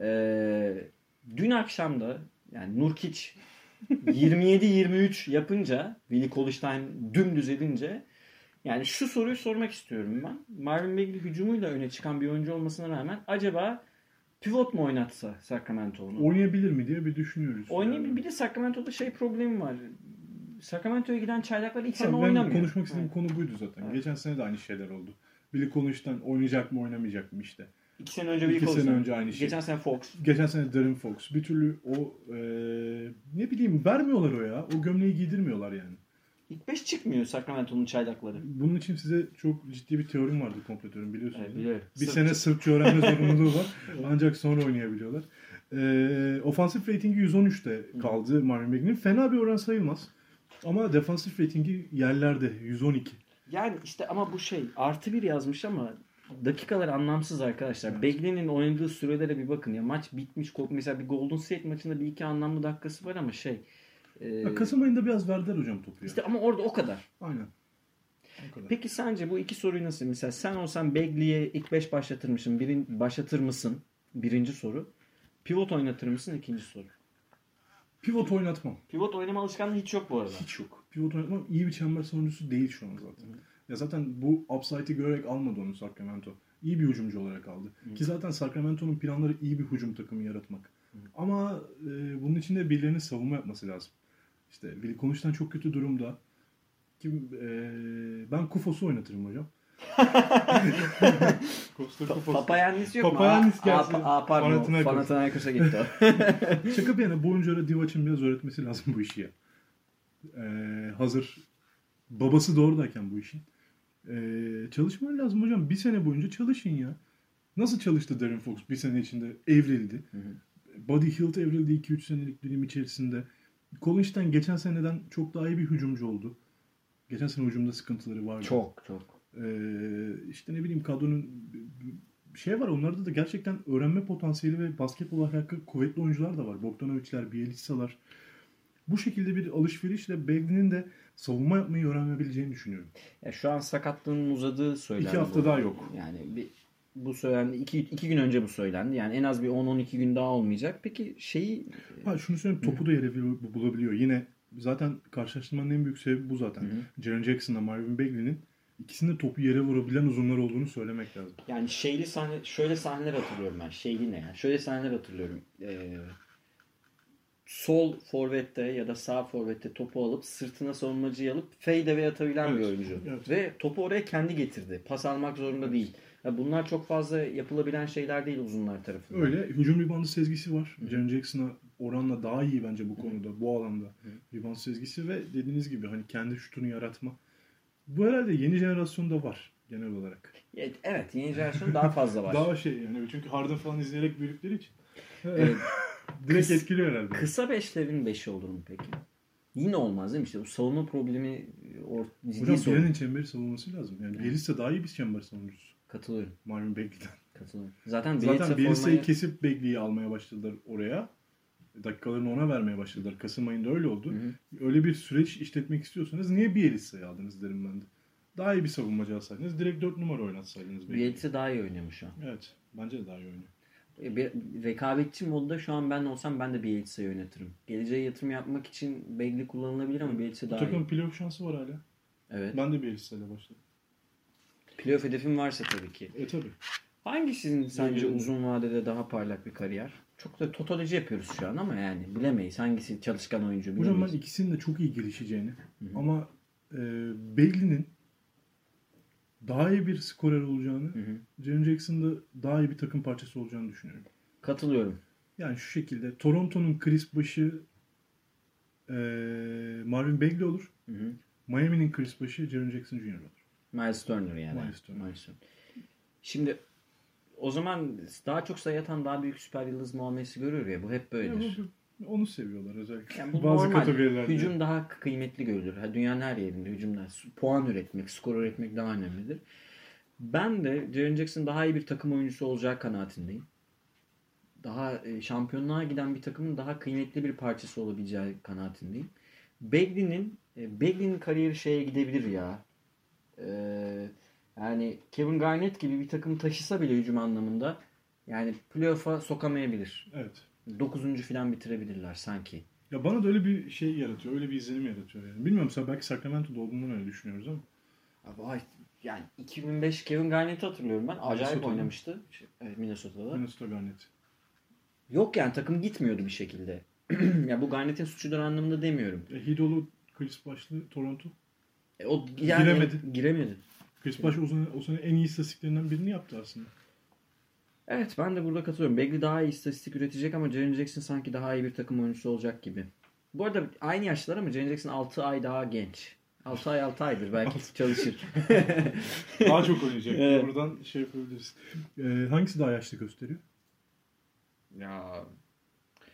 Speaker 2: Ee, dün akşam da yani Nurkic 27-23 yapınca Willie Colstein dümdüz edince yani şu soruyu sormak istiyorum ben. Marvin Bagley hücumuyla öne çıkan bir oyuncu olmasına rağmen acaba pivot mu oynatsa Sacramento onu?
Speaker 1: Oynayabilir mi diye bir düşünüyoruz.
Speaker 2: Oynayabilir.
Speaker 1: Yani.
Speaker 2: Bir de Sacramento'da şey problemi var. Sacramento'ya giden çaylaklar ilk sene oynamıyor.
Speaker 1: konuşmak istediğim
Speaker 2: Evet.
Speaker 1: konu buydu zaten.
Speaker 2: Evet.
Speaker 1: Geçen sene de aynı şeyler oldu. Billy Collins'ten oynayacak mı oynamayacak mı işte.
Speaker 2: İki sene önce
Speaker 1: sene
Speaker 2: Collins'ten.
Speaker 1: önce aynı şey.
Speaker 2: Geçen sene Fox.
Speaker 1: Geçen sene Darren Fox. Bir türlü o e, ne bileyim vermiyorlar o ya. O gömleği giydirmiyorlar yani.
Speaker 2: İlk 5 çıkmıyor Sacramento'nun çaylakları.
Speaker 1: Bunun için size çok ciddi bir teorim vardı kompletörün biliyorsunuz.
Speaker 2: Evet, biliyorum.
Speaker 1: Bir
Speaker 2: Sırf-
Speaker 1: sene Sırpça öğrenme zorunluluğu var. Ancak sonra oynayabiliyorlar. Ee, ofansif ratingi 113'te kaldı Marvin Bagley'nin. Fena bir oran sayılmaz. Ama defansif ratingi yerlerde 112.
Speaker 2: Yani işte ama bu şey artı bir yazmış ama dakikalar anlamsız arkadaşlar. Bagley'nin oynadığı sürelere bir bakın ya. Maç bitmiş. Mesela bir Golden State maçında bir iki anlamlı dakikası var ama şey. e,
Speaker 1: Kasım ayında biraz verdiler hocam topu ya.
Speaker 2: işte ama orada o kadar.
Speaker 1: Aynen.
Speaker 2: Peki sence bu iki soruyu nasıl? Mesela sen olsan Bagley'e ilk 5 başlatır mısın? Birin, başlatır mısın? Birinci soru. Pivot oynatır mısın? İkinci soru.
Speaker 1: Pivot oynatmam.
Speaker 2: Pivot oynama alışkanlığı hiç yok bu arada.
Speaker 1: Hiç yok. Pivot oynatmam. İyi bir çember savunucusu değil şu an zaten. Ya zaten bu upside'i görerek almadı onu Sacramento. İyi bir hücumcu olarak aldı. Ki zaten Sacramento'nun planları iyi bir hücum takımı yaratmak. Ama e, bunun için de birilerinin savunma yapması lazım. İşte Willi Konuş'tan çok kötü durumda. Kim, e, ben Kufos'u oynatırım hocam. Costa Kufos.
Speaker 2: Papayannis yok mu?
Speaker 1: Papayannis gelsin.
Speaker 2: aa, aa, pardon.
Speaker 1: Panathinaikos.
Speaker 2: Panathinaikos'a gitti o.
Speaker 1: Şaka bir yana bu oyunculara Divac'ın biraz öğretmesi lazım bu işi ya. Ee, hazır babası doğrudayken bu işin. Ee, çalışman lazım hocam. Bir sene boyunca çalışın ya. Nasıl çalıştı Darren Fox bir sene içinde? Evrildi. Buddy Hield evrildi 2-3 senelik dilim içerisinde. Collins'ten geçen seneden çok daha iyi bir hücumcu oldu. Geçen sene hücumda sıkıntıları vardı.
Speaker 2: çok çok.
Speaker 1: Ee, işte ne bileyim kadronun şey var onlarda da gerçekten öğrenme potansiyeli ve basketbol ahlakı kuvvetli oyuncular da var. Bogdanovic'ler, Bielitsa'lar. Bu şekilde bir alışverişle Bagley'nin de savunma yapmayı öğrenebileceğini düşünüyorum.
Speaker 2: Ya şu an sakatlığının uzadığı söylendi.
Speaker 1: İki hafta
Speaker 2: bu.
Speaker 1: daha yok.
Speaker 2: Yani bir bu söylendi. iki, iki gün önce bu söylendi. Yani en az bir 10-12 gün daha olmayacak. Peki şeyi
Speaker 1: Ha şunu söyleyeyim topu da yere bulabiliyor. Yine zaten karşılaştırmanın en büyük sebebi bu zaten. Jaren Jackson'la Marvin Bagley'nin ikisinde topu yere vurabilen uzunlar olduğunu söylemek lazım.
Speaker 2: Yani şeyli sahne, şöyle sahneler hatırlıyorum ben. Şeyli ne yani? Şöyle sahneler hatırlıyorum. Ee, sol forvette ya da sağ forvette topu alıp sırtına savunmacıyı alıp fadeaway atabilen bir
Speaker 1: Evet,
Speaker 2: oyuncu.
Speaker 1: evet.
Speaker 2: Ve topu oraya kendi getirdi. Pas almak zorunda değil. Ya bunlar çok fazla yapılabilen şeyler değil uzunlar tarafından.
Speaker 1: Öyle hücum reboundu sezgisi var. Jaren Jackson'a oranla daha iyi bence bu konuda, bu alanda. Rebound sezgisi ve dediğiniz gibi hani kendi şutunu yaratma. Bu herhalde yeni jenerasyonda var genel olarak.
Speaker 2: Evet, Evet yeni jenerasyon daha fazla var.
Speaker 1: Daha şey yani çünkü Harden falan izleyerek büyüdükleri için.
Speaker 2: Evet.
Speaker 1: Direkt
Speaker 2: Kıs-
Speaker 1: etkiliyor herhalde.
Speaker 2: Kısa beşlerin beşi olur mu peki? Yine olmaz değil mi? İşte bu savunma problemi or, ciddi
Speaker 1: Hocam
Speaker 2: sorun.
Speaker 1: Çemberi savunması lazım. Yani Bielitsa daha iyi bir çember savunucusu.
Speaker 2: Katılıyorum.
Speaker 1: Marvin Bagley'den.
Speaker 2: Katılıyorum. Zaten,
Speaker 1: Zaten
Speaker 2: Bielitsa
Speaker 1: Bielitsa'yı
Speaker 2: formayı-
Speaker 1: kesip Bagley'i almaya başladılar oraya. Dakikalarını ona vermeye başladılar. Kasım ayında öyle oldu. Öyle bir süreç işletmek istiyorsanız niye Bielitsa'yı aldınız derim ben de. Daha iyi bir savunmacı alsaydınız. Direkt 4 numara oynatsaydınız. Bagley'i.
Speaker 2: Bielitsa daha iyi oynuyor şu an.
Speaker 1: Evet. Bence de daha iyi oynuyor.
Speaker 2: E, Bir rekabetçi modda şu an ben olsam ben de Bielitsa'yı oynatırım. Geleceğe yatırım yapmak için Bagley kullanılabilir ama Bielitsa
Speaker 1: Bu
Speaker 2: daha
Speaker 1: takımın
Speaker 2: iyi.
Speaker 1: playoff şansı var hala.
Speaker 2: Evet.
Speaker 1: Ben de Bielitsa'yla başladım.
Speaker 2: Playoff hedefim varsa tabii ki.
Speaker 1: E tabi.
Speaker 2: Hangisinin sence
Speaker 1: Bilmiyorum.
Speaker 2: uzun vadede daha parlak bir kariyer? Çok da totoloji yapıyoruz şu an ama yani bilemeyiz. Hangisi çalışkan oyuncu
Speaker 1: Hocam
Speaker 2: bilemeyiz.
Speaker 1: ben ikisinin de çok iyi gelişeceğini ama e, Bagley'nin daha iyi bir skorer olacağını. Jaren Jackson'da daha iyi bir takım parçası olacağını düşünüyorum.
Speaker 2: Katılıyorum.
Speaker 1: Yani şu şekilde Toronto'nun Chris başı e, Marvin Bagley olur.
Speaker 2: Hı hı.
Speaker 1: Miami'nin Chris başı Jaren Jackson Jr. olur.
Speaker 2: Miles Turner yani.
Speaker 1: Miles Turner.
Speaker 2: Miles Turner. Şimdi o zaman daha çok sayı atan daha büyük süper yıldız muamelesi görüyor ya. Bu hep böyledir.
Speaker 1: onu seviyorlar özellikle.
Speaker 2: Yani bu
Speaker 1: Bazı
Speaker 2: normal.
Speaker 1: kategorilerde.
Speaker 2: Hücum daha kıymetli görülür. Ha, dünyanın her yerinde hücumdan puan üretmek, skor üretmek daha önemlidir. Ben de Jaren Jackson daha iyi bir takım oyuncusu olacağı kanaatindeyim. Daha e, şampiyonluğa giden bir takımın daha kıymetli bir parçası olabileceği kanaatindeyim. Bagley'nin e, Bagley'nin kariyeri şeye gidebilir ya. E, yani Kevin Garnett gibi bir takım taşısa bile hücum anlamında yani playoff'a sokamayabilir.
Speaker 1: Evet.
Speaker 2: 9. falan bitirebilirler sanki.
Speaker 1: Ya bana da öyle bir şey yaratıyor. Öyle bir izlenim yaratıyor yani. Bilmiyorum sen belki Sacramento'da olduğundan öyle düşünüyoruz ama.
Speaker 2: Abi ay, yani 2005 Kevin Garnett'i hatırlıyorum ben. Acayip
Speaker 1: Minnesota'da.
Speaker 2: oynamıştı. Şey, evet, Minnesota'da.
Speaker 1: Minnesota Garnett.
Speaker 2: Yok yani takım gitmiyordu bir şekilde. ya bu Garnett'in suçudur anlamında demiyorum.
Speaker 1: E, Hidolu Chris Başlı Toronto.
Speaker 2: E, o yani
Speaker 1: Giremedi.
Speaker 2: Giremedi.
Speaker 1: Chris Baş o sene, o sene en iyi istatistiklerinden birini yaptı aslında.
Speaker 2: Evet ben de burada katılıyorum. Bagley daha iyi istatistik üretecek ama Jaren Jackson sanki daha iyi bir takım oyuncusu olacak gibi. Bu arada aynı yaşlar ama Jaren Jackson 6 ay daha genç. 6 ay 6 aydır belki çalışır.
Speaker 1: Daha çok oynayacak.
Speaker 2: Evet.
Speaker 1: Buradan şey yapabiliriz. E, hangisi daha yaşlı gösteriyor?
Speaker 2: ya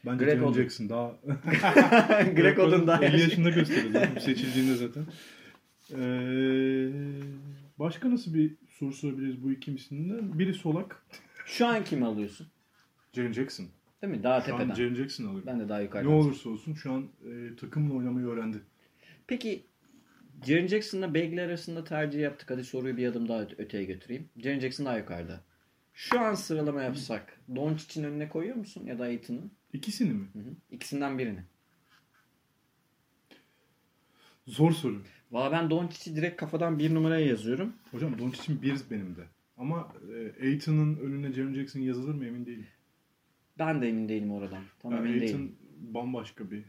Speaker 1: Bence
Speaker 2: Greg
Speaker 1: Jaren. Jackson daha...
Speaker 2: Greg Oden daha
Speaker 1: 50
Speaker 2: yaşlı.
Speaker 1: yaşında gösteriyor zaten, seçildiğinde zaten. Ee, başka nasıl bir soru sorabiliriz bu ikisinden? Biri solak.
Speaker 2: Şu an kimi alıyorsun?
Speaker 1: Jaren Jackson.
Speaker 2: Değil mi? Daha
Speaker 1: Şu an
Speaker 2: tepeden.
Speaker 1: Jaren Jackson alıyor.
Speaker 2: Ben de daha
Speaker 1: Ne
Speaker 2: yukarıdan.
Speaker 1: olursa olsun şu an e, takımla oynamayı öğrendi.
Speaker 2: Peki Jaren Jackson'la Bagley arasında tercih yaptık. Hadi soruyu bir adım daha öte- öteye götüreyim. Jaren Jackson daha yukarıda. Şu an sıralama yapsak Doncic'in önüne koyuyor musun ya da Aiton'u?
Speaker 1: İkisini mi?
Speaker 2: Hı hı. İkisinden birini.
Speaker 1: Zor soru.
Speaker 2: Valla ben Doncic'i direkt kafadan bir numaraya yazıyorum.
Speaker 1: Hocam Doncic'in bir benim de. Ama e, Aiton'un önüne Jaren Jackson yazılır mı emin değilim.
Speaker 2: Ben de emin değilim oradan. Tam
Speaker 1: Yani
Speaker 2: emin
Speaker 1: Aiton
Speaker 2: değilim.
Speaker 1: bambaşka bir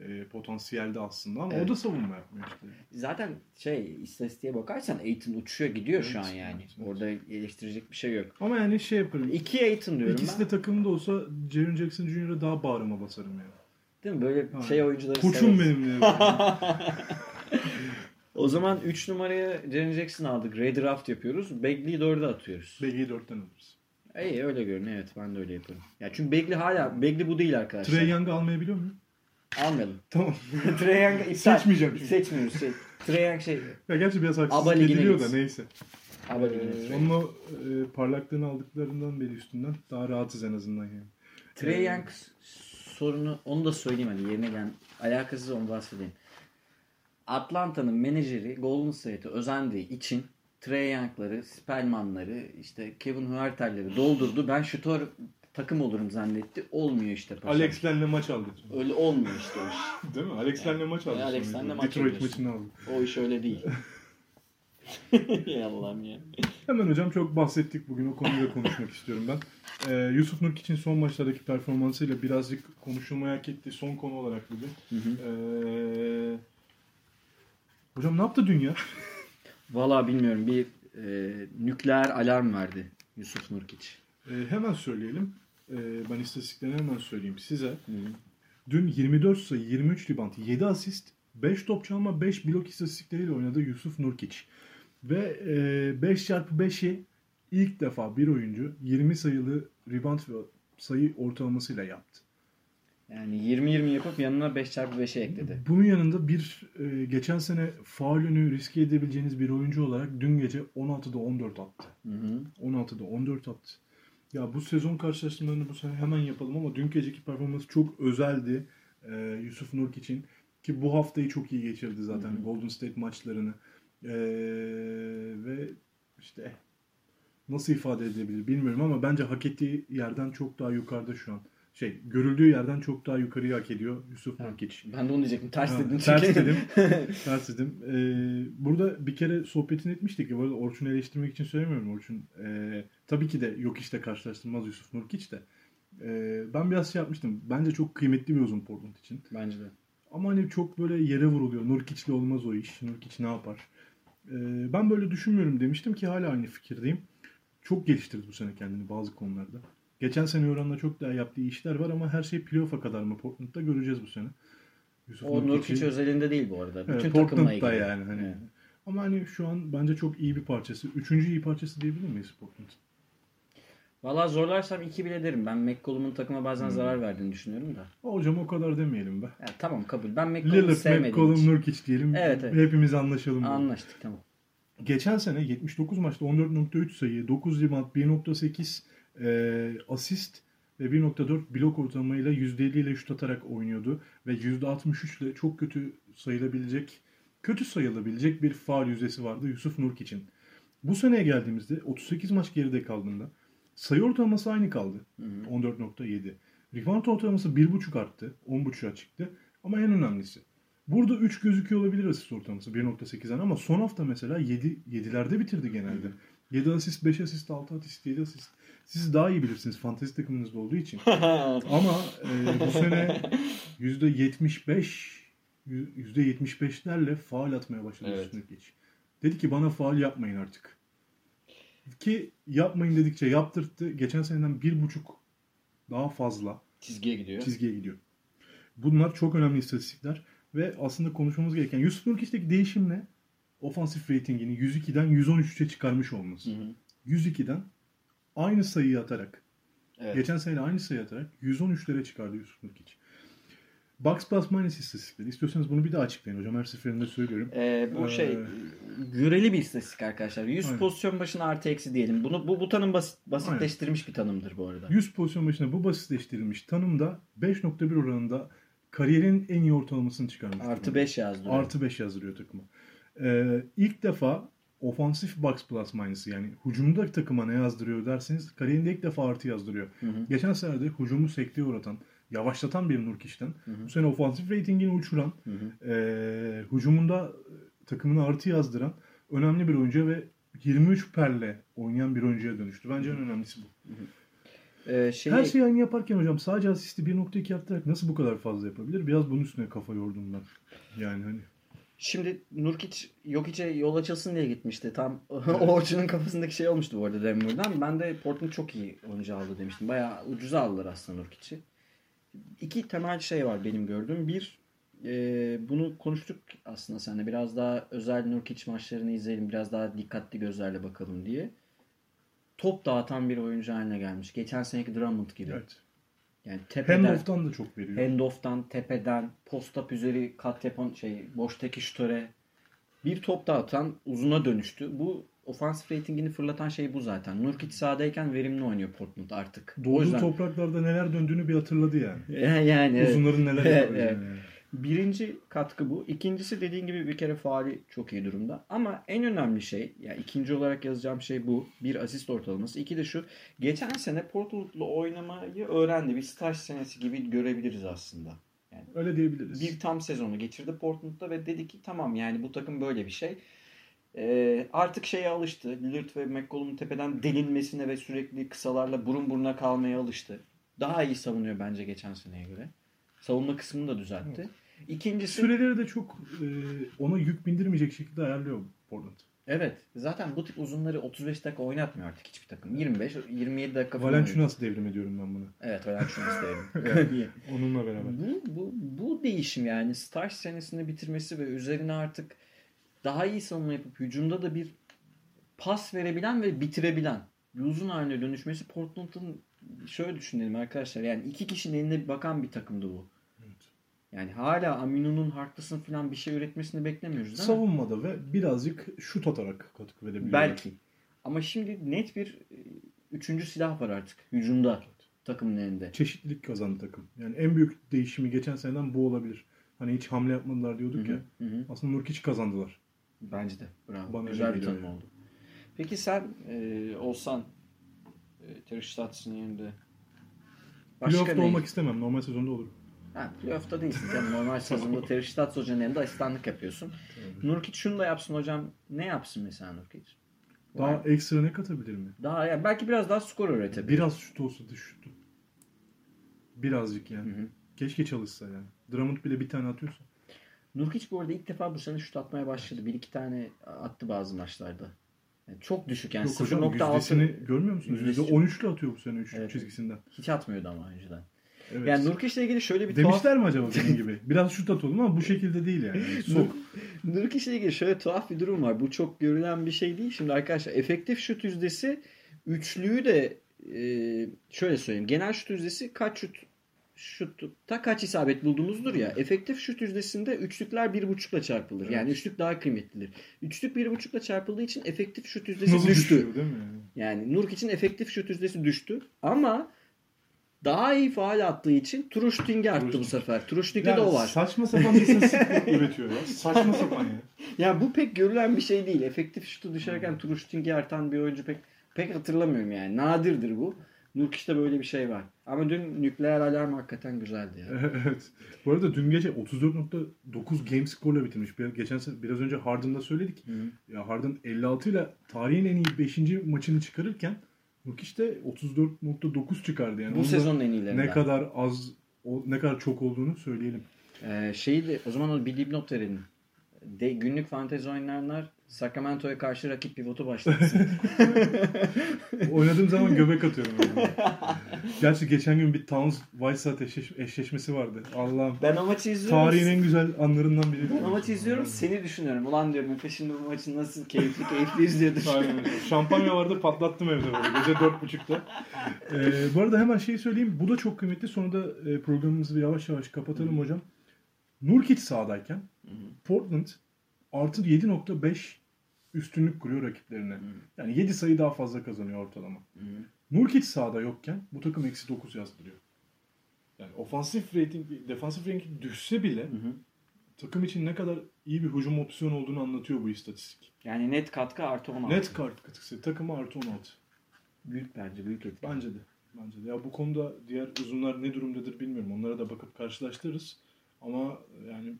Speaker 1: e, potansiyelde aslında ama
Speaker 2: Evet.
Speaker 1: o da savunma yapmıyor işte.
Speaker 2: Zaten şey istatistiğe bakarsan Aiton uçuyor gidiyor şu
Speaker 1: Evet,
Speaker 2: an yani.
Speaker 1: evet, evet.
Speaker 2: Orada eleştirecek bir şey yok.
Speaker 1: Ama yani şey yaparım.
Speaker 2: İki Aiton diyorum
Speaker 1: İkisi
Speaker 2: ben.
Speaker 1: de takımda olsa Jaren Jackson Jr.'a daha bağrıma basarım yani.
Speaker 2: Değil mi? Böyle
Speaker 1: Ha.
Speaker 2: şey oyuncuları
Speaker 1: Koçum benim diye.
Speaker 2: O zaman 3 numaraya Jaren Jackson aldık. Redraft yapıyoruz. Bagley'i 4'e atıyoruz.
Speaker 1: Begi'yi 4'ten alırız.
Speaker 2: İyi öyle görünüyor. Evet ben de öyle yaparım. Ya çünkü Bagley hala Bagley bu değil arkadaşlar.
Speaker 1: Trey Young'ı almayabiliyor muyum?
Speaker 2: Almayalım.
Speaker 1: Tamam.
Speaker 2: Trey Young'ı iptal.
Speaker 1: Seçmeyeceğim çünkü.
Speaker 2: Seçmiyoruz. Şey. Trey Young şey.
Speaker 1: Ya gerçi biraz
Speaker 2: Aba
Speaker 1: haksızlık ediliyor da neyse.
Speaker 2: Ama
Speaker 1: Ee,
Speaker 2: Trey.
Speaker 1: onun o e, parlaklığını aldıklarından beri üstünden daha rahatız en azından yani.
Speaker 2: Trey
Speaker 1: Ee,
Speaker 2: Young sorunu onu da söyleyeyim hadi yerine gel. Alakasız onu bahsedeyim. Atlanta'nın menajeri Golden State'e özendiği için Trey Young'ları, Spellman'ları, işte Kevin Huerter'leri doldurdu. Ben şutör takım olurum zannetti. Olmuyor işte paşam.
Speaker 1: Alex Len'le maç aldı.
Speaker 2: Öyle olmuyor işte o iş.
Speaker 1: Değil mi? Alex Len'le maç aldı.
Speaker 2: E, Alex. Len'le maç
Speaker 1: Detroit maçını aldı.
Speaker 2: O iş öyle değil. Allah'ım ya.
Speaker 1: Hemen hocam çok bahsettik bugün o konuyu da konuşmak istiyorum ben. Ee, Yusuf Nurk için son maçlardaki performansıyla birazcık konuşulmaya hak ettiği son konu olarak bugün. Ee, hocam ne yaptı dünya?
Speaker 2: Valla bilmiyorum bir e, nükleer alarm verdi Yusuf Nurkiç.
Speaker 1: Ee, hemen söyleyelim. Ee, ben istatistiklerini hemen söyleyeyim size. Dün 24 sayı, 23 rebound, 7 asist, 5 top çalma, 5 blok istatistikleriyle oynadı Yusuf Nurkic. Ve e, 5 çarpı 5'i ilk defa bir oyuncu 20 sayılı rebound ve sayı ortalamasıyla yaptı.
Speaker 2: Yani 20-20 yapıp yanına 5x5'e ekledi.
Speaker 1: Bunun yanında bir e, geçen sene faulünü riske edebileceğiniz bir oyuncu olarak dün gece 16'da 14 attı.
Speaker 2: Hı hı.
Speaker 1: 16'da 14 attı. Ya bu sezon karşılaştırmalarını bu sene hemen yapalım ama dün geceki performansı çok özeldi e, Yusuf Nurk için. Ki bu haftayı çok iyi geçirdi zaten Golden State maçlarını. E, ve işte nasıl ifade edebilir bilmiyorum ama bence hak ettiği yerden çok daha yukarıda şu an. Şey görüldüğü yerden çok daha yukarıyı hak ediyor Yusuf Nurkic.
Speaker 2: Ben de onu diyecektim. Ters
Speaker 1: Ha, ters dedim. Ters dedim. Ee, burada bir kere sohbetini etmiştik. Bu arada Orçun'u eleştirmek için söylemiyorum Orçun. Ee, tabii ki de yok işte karşılaştırmaz Yusuf Nurkic de. Ee, ben biraz şey yapmıştım. Bence çok kıymetli bir uzun Portland için.
Speaker 2: Bence de.
Speaker 1: Ama hani çok böyle yere vuruluyor. Nurkic'le olmaz o iş. Nurkic ne yapar? Ee, ben böyle düşünmüyorum demiştim ki hala aynı fikirdeyim. Çok geliştirdi bu sene kendini bazı konularda. Geçen sene oranla çok daha yaptığı işler var ama her şey playoff'a kadar mı Portland'da göreceğiz bu sene. Yusuf
Speaker 2: O Nurkic özelinde değil bu arada. Bütün
Speaker 1: Evet, Portland'da
Speaker 2: ilgili.
Speaker 1: yani hani.
Speaker 2: Evet.
Speaker 1: Ama hani şu an bence çok iyi bir parçası. Üçüncü iyi parçası diyebilir miyiz Portland?
Speaker 2: Valla zorlarsam 2 bile derim. Ben McCollum'un takıma
Speaker 1: Hmm.
Speaker 2: bazen zarar verdiğini düşünüyorum da.
Speaker 1: Hocam o kadar demeyelim be.
Speaker 2: Ya, tamam kabul. Ben McCollum'u sevmediğim
Speaker 1: McCollum,
Speaker 2: için.
Speaker 1: Nurkic diyelim.
Speaker 2: Evet, evet.
Speaker 1: Hepimiz anlaşalım.
Speaker 2: Anlaştık tamam.
Speaker 1: Geçen sene 79 maçta 14.3 sayı, 9 rebound, 1.8 e, asist ve 1.4 blok ortalamayla %50 ile şut atarak oynuyordu. Ve %63 ile çok kötü sayılabilecek, kötü sayılabilecek bir faal yüzdesi vardı Yusuf Nurk için. Bu seneye geldiğimizde 38 maç geride kaldığında sayı ortalaması aynı kaldı. 14.7. Rebound ortalaması 1.5 arttı. 10.5'a çıktı. Ama en önemlisi Burada 3 gözüküyor olabilir asist ortalaması 1.8'den ama son hafta mesela 7 7'lerde bitirdi genelde. 7 asist, 5 asist, 6 asist, 7 asist. Siz daha iyi bilirsiniz fantezi takımınızda olduğu için. ama e, bu sene %75 %75'lerle faal atmaya başladı
Speaker 2: Evet.
Speaker 1: üstüne geç. Dedi ki bana faal yapmayın artık. Ki yapmayın dedikçe yaptırttı. Geçen seneden bir buçuk daha fazla
Speaker 2: Çizgiye gidiyor.
Speaker 1: çizgiye gidiyor. Bunlar çok önemli istatistikler ve aslında konuşmamız gereken Yusuf Nurkic'teki değişim ne? Ofansif ratingini 102'den 113'e çıkarmış olması.
Speaker 2: Hı hı.
Speaker 1: 102'den aynı sayıyı atarak,
Speaker 2: Evet.
Speaker 1: geçen sene aynı sayıyı atarak 113'lere çıkardı Yusuf Nurkic. Box plus minus istatistikleri. İstiyorsanız bunu bir daha açıklayın hocam. Her seferinde söylüyorum.
Speaker 2: Ee, bu
Speaker 1: Ee,
Speaker 2: şey göreli bir istatistik arkadaşlar. 100
Speaker 1: Aynen.
Speaker 2: pozisyon başına artı eksi diyelim. Bunu bu, bu tanım basit, basitleştirilmiş bir tanımdır bu arada.
Speaker 1: 100 pozisyon başına bu basitleştirilmiş tanımda 5.1 oranında kariyerin en iyi ortalamasını çıkarmış.
Speaker 2: Artı
Speaker 1: durumda.
Speaker 2: 5 yazdı.
Speaker 1: Artı 5 yazdırıyor takıma. Ee, ilk defa ofansif box plus minus'ı yani hücumda takıma ne yazdırıyor derseniz kariyerinde ilk defa artı yazdırıyor.
Speaker 2: Hı hı.
Speaker 1: Geçen sene de hücumu sekteye uğratan, yavaşlatan bir Nurkic'ten bu sene ofansif ratingini uçuran,
Speaker 2: Hı hı.
Speaker 1: e, hücumunda takımına artı yazdıran önemli bir oyuncu ve 23 perle oynayan bir oyuncuya dönüştü. Bence en önemlisi bu.
Speaker 2: Ee, şey,
Speaker 1: Her şeyi aynı yaparken hocam sadece asisti 1.2 arttırarak nasıl bu kadar fazla yapabilir? Biraz bunun üstüne kafa yordum ben. Yani hani
Speaker 2: Şimdi Nurkic Jokic'e yol açılsın diye gitmişti. Tam Orçun'un kafasındaki şey olmuştu bu arada Denver'dan. Ben de Portland çok iyi oyuncu aldı demiştim. Bayağı ucuza aldılar aslında Nurkic'i. İki temel şey var benim gördüğüm. Bir, e, bunu konuştuk aslında seninle. Biraz daha özel Nurkic maçlarını izleyelim. Biraz daha dikkatli gözlerle bakalım diye. Top dağıtan bir oyuncu haline gelmiş. Geçen seneki Drummond gibi.
Speaker 1: evet.
Speaker 2: Yani tepeden,
Speaker 1: Handoff'tan da çok veriyor.
Speaker 2: handoff'tan, tepeden, post-up üzeri kat yapan şey, boştaki şutöre bir top dağıtan uzuna dönüştü. Bu ofansif ratingini fırlatan şey bu zaten. Nurkic sahadayken verimli oynuyor Portland artık.
Speaker 1: Doğduğu
Speaker 2: yüzden-
Speaker 1: topraklarda neler döndüğünü bir hatırladı yani.
Speaker 2: yani.
Speaker 1: Uzunların neler
Speaker 2: Evet,
Speaker 1: yani.
Speaker 2: Birinci katkı bu. İkincisi dediğin gibi bir kere faali çok iyi durumda. Ama en önemli şey, yani ikinci olarak yazacağım şey bu. Bir asist ortalaması. İki de şu. Geçen sene Portland'la oynamayı öğrendi. Bir staj senesi gibi görebiliriz aslında.
Speaker 1: Öyle diyebiliriz.
Speaker 2: Bir tam sezonu geçirdi Portland'da ve dedi ki tamam yani bu takım böyle bir şey. Ee, artık şeye alıştı. Lillard ve McCollum'un tepeden delinmesine ve sürekli kısalarla burun buruna kalmaya alıştı. Daha iyi savunuyor bence geçen seneye göre. Savunma kısmını da düzeltti. İkincisi
Speaker 1: Süreleri de çok e, ona yük bindirmeyecek şekilde ayarlıyor Portland.
Speaker 2: evet zaten bu tip uzunları 35 dakika oynatmıyor artık hiçbir takım. 25 27 dakika falan.
Speaker 1: Valenciunas devrim ediyorum ben bunu.
Speaker 2: Evet Valenciunas devrim.
Speaker 1: Onunla beraber.
Speaker 2: Bu, bu, bu değişim yani staj senesini bitirmesi ve üzerine artık daha iyi savunma yapıp hücumda da bir pas verebilen ve bitirebilen bir uzun haline dönüşmesi Portland'ın şöyle düşünelim arkadaşlar yani iki kişinin eline bakan bir takımdı bu.
Speaker 1: Evet.
Speaker 2: Yani hala Aminu'nun Harkless'ın falan bir şey üretmesini beklemiyoruz değil mi?
Speaker 1: Savunmada ve birazcık şut atarak katkı verebiliyor.
Speaker 2: Belki. Ama şimdi net bir e, üçüncü silah var artık hücumda takımın elinde.
Speaker 1: Çeşitlilik kazandı takım. Yani en büyük değişimi geçen seneden bu olabilir. Hani hiç hamle yapmadılar diyorduk
Speaker 2: Hı
Speaker 1: ya.
Speaker 2: hı, hı hı.
Speaker 1: Aslında Nurkic kazandılar.
Speaker 2: Bence de. Bravo.
Speaker 1: Bana
Speaker 2: Güzel bir tanım oldu. Peki sen e, olsan e, Terış Stats'ın yerinde
Speaker 1: Playoff'ta
Speaker 2: ne-
Speaker 1: olmak istemem. Normal sezonda olurum.
Speaker 2: Ha, playoff'ta değilsin canım. Normal sezonda Terış Stats hocanın yanında asistanlık yapıyorsun. Nurkic şunu da yapsın hocam. Ne yapsın mesela Nurkic?
Speaker 1: Daha
Speaker 2: Var.
Speaker 1: ekstra ne katabilir mi?
Speaker 2: Daha yani belki biraz daha skor üretebilir.
Speaker 1: Biraz şut olsa da şutu. Birazcık
Speaker 2: Hı
Speaker 1: yani.
Speaker 2: hı.
Speaker 1: Keşke çalışsa yani. Drummond bile bir tane atıyorsa.
Speaker 2: Nurkic bu arada ilk defa bu sene şut atmaya başladı. Bir iki tane attı bazı maçlarda. Yani çok düşük yani
Speaker 1: Yok hocam
Speaker 2: 0.6
Speaker 1: yüzdesini görmüyor musunuz?
Speaker 2: Yüzdesi
Speaker 1: Yüzde 13'lü atıyor bu sene 3
Speaker 2: Evet.
Speaker 1: çizgisinden.
Speaker 2: hiç atmıyordu ama önceden.
Speaker 1: Evet.
Speaker 2: Yani Nurkic'le ilgili şöyle bir tuhaf
Speaker 1: Demişler mi acaba benim gibi? Biraz şut at oğlum ama bu şekilde değil yani. Sok.
Speaker 2: Nurkic'le ilgili şöyle tuhaf bir durum var. Bu çok görülen bir şey değil. Şimdi arkadaşlar efektif şut yüzdesi üçlüyü de e, şöyle söyleyeyim. Genel şut yüzdesi kaç şut şutta kaç isabet bulduğumuzdur ya. Efektif şut yüzdesinde üçlükler bir buçukla çarpılır.
Speaker 1: Evet.
Speaker 2: Yani üçlük daha kıymetlidir. Üçlük bir buçukla çarpıldığı için efektif şut yüzdesi
Speaker 1: Nasıl
Speaker 2: düştü.
Speaker 1: düşüyor değil mi? Yani?
Speaker 2: Nurk için efektif şut yüzdesi düştü. Ama daha iyi faal attığı için true shooting'i arttı bu
Speaker 1: True
Speaker 2: sefer.
Speaker 1: Ya
Speaker 2: de o var.
Speaker 1: Saçma sapan bir istatistik üretiyor ya. Saçma sapan ya.
Speaker 2: Ya bu pek görülen bir şey değil. Efektif şutu düşerken true shooting'i artan bir oyuncu pek pek hatırlamıyorum yani. Nadirdir bu. Nurkic'te böyle bir şey var. Ama dün nükleer alarm hakikaten güzeldi ya.
Speaker 1: evet. Bu arada dün gece 34.9 game score'la bitirmiş. Bir- Geçen sene biraz önce Harden'da söyledik.
Speaker 2: Hı.
Speaker 1: Ya Harden 56 ile tarihin en iyi 5. maçını çıkarırken Nurkic de 34.9 çıkardı yani.
Speaker 2: Bu sezonun en iyilerinden.
Speaker 1: ne kadar az o, ne kadar çok olduğunu söyleyelim.
Speaker 2: Ee, şeyi de o zaman o bir dipnot verelim. De, günlük fantezi oynayanlar Sacramento'ya karşı rakip pivotu başlatsın.
Speaker 1: Oynadığım zaman göbek atıyorum. Yani. Gerçi geçen gün bir Towns Whiteside eşleş, eşleşmesi vardı. Allah'ım.
Speaker 2: ben o maçı izliyorum.
Speaker 1: Tarihin en güzel anlarından biri.
Speaker 2: Ben o maçı izliyorum seni düşünüyorum. Ulan diyorum Efe şimdi bu maçı nasıl keyifli keyifli izliyordur.
Speaker 1: Aynen öyle. Şampanya vardı patlattım evde böyle gece dört buçukta. Ee, bu arada hemen şeyi söyleyeyim. Bu da çok kıymetli. Sonra da e, programımızı yavaş yavaş kapatalım hocam. Nurkic sahadayken Portland artı 7.5 üstünlük kuruyor rakiplerine. Yani 7 sayı daha fazla kazanıyor ortalama. Nurkic sahada yokken bu takım eksi 9 yazdırıyor. Yani ofansif rating, defansif rating düşse bile takım için ne kadar iyi bir hücum opsiyonu olduğunu anlatıyor bu istatistik.
Speaker 2: Yani net katkı artı 16.
Speaker 1: Net katkısı takıma artı 16.
Speaker 2: Büyük bence büyük etki.
Speaker 1: Bence de. Bence de. Ya bu konuda diğer uzunlar ne durumdadır bilmiyorum. Onlara da bakıp karşılaştırırız. Ama yani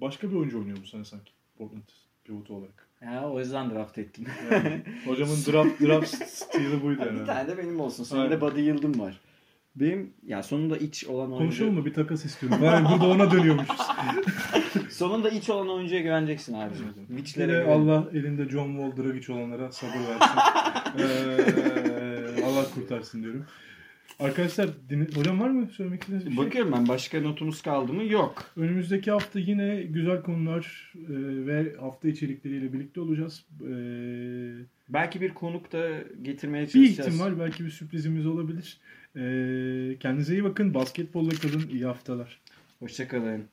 Speaker 1: başka bir oyuncu oynuyor bu sene sanki. Portland pivotu olarak.
Speaker 2: Ya o yüzden draft ettim.
Speaker 1: Yani hocamın draft draft stili buydu
Speaker 2: bir
Speaker 1: herhalde.
Speaker 2: tane de benim olsun.
Speaker 1: Aynen.
Speaker 2: de Buddy Yıldım var. Benim ya sonunda iç olan oyuncu.
Speaker 1: Konuşalım mı? Bir takas istiyorum. Vay burada ona dönüyormuşuz.
Speaker 2: Sonunda iç olan oyuncuya güveneceksin abi.
Speaker 1: Bir
Speaker 2: Witch'lere
Speaker 1: de
Speaker 2: güven.
Speaker 1: Allah elinde John Wall Dragic olanlara sabır versin. Ee, Allah kurtarsın diyorum. Arkadaşlar dinle- hocam var mı söylemek istediğiniz bir şey?
Speaker 2: Bakıyorum ben başka notumuz kaldı mı? Yok.
Speaker 1: Önümüzdeki hafta yine güzel konular e, ve hafta içerikleriyle birlikte olacağız. E,
Speaker 2: Belki bir konuk da getirmeye
Speaker 1: bir
Speaker 2: çalışacağız.
Speaker 1: ihtimal belki bir sürprizimiz olabilir. E, kendinize iyi bakın. Basketbolla kalın. İyi haftalar.
Speaker 2: Hoşçakalın.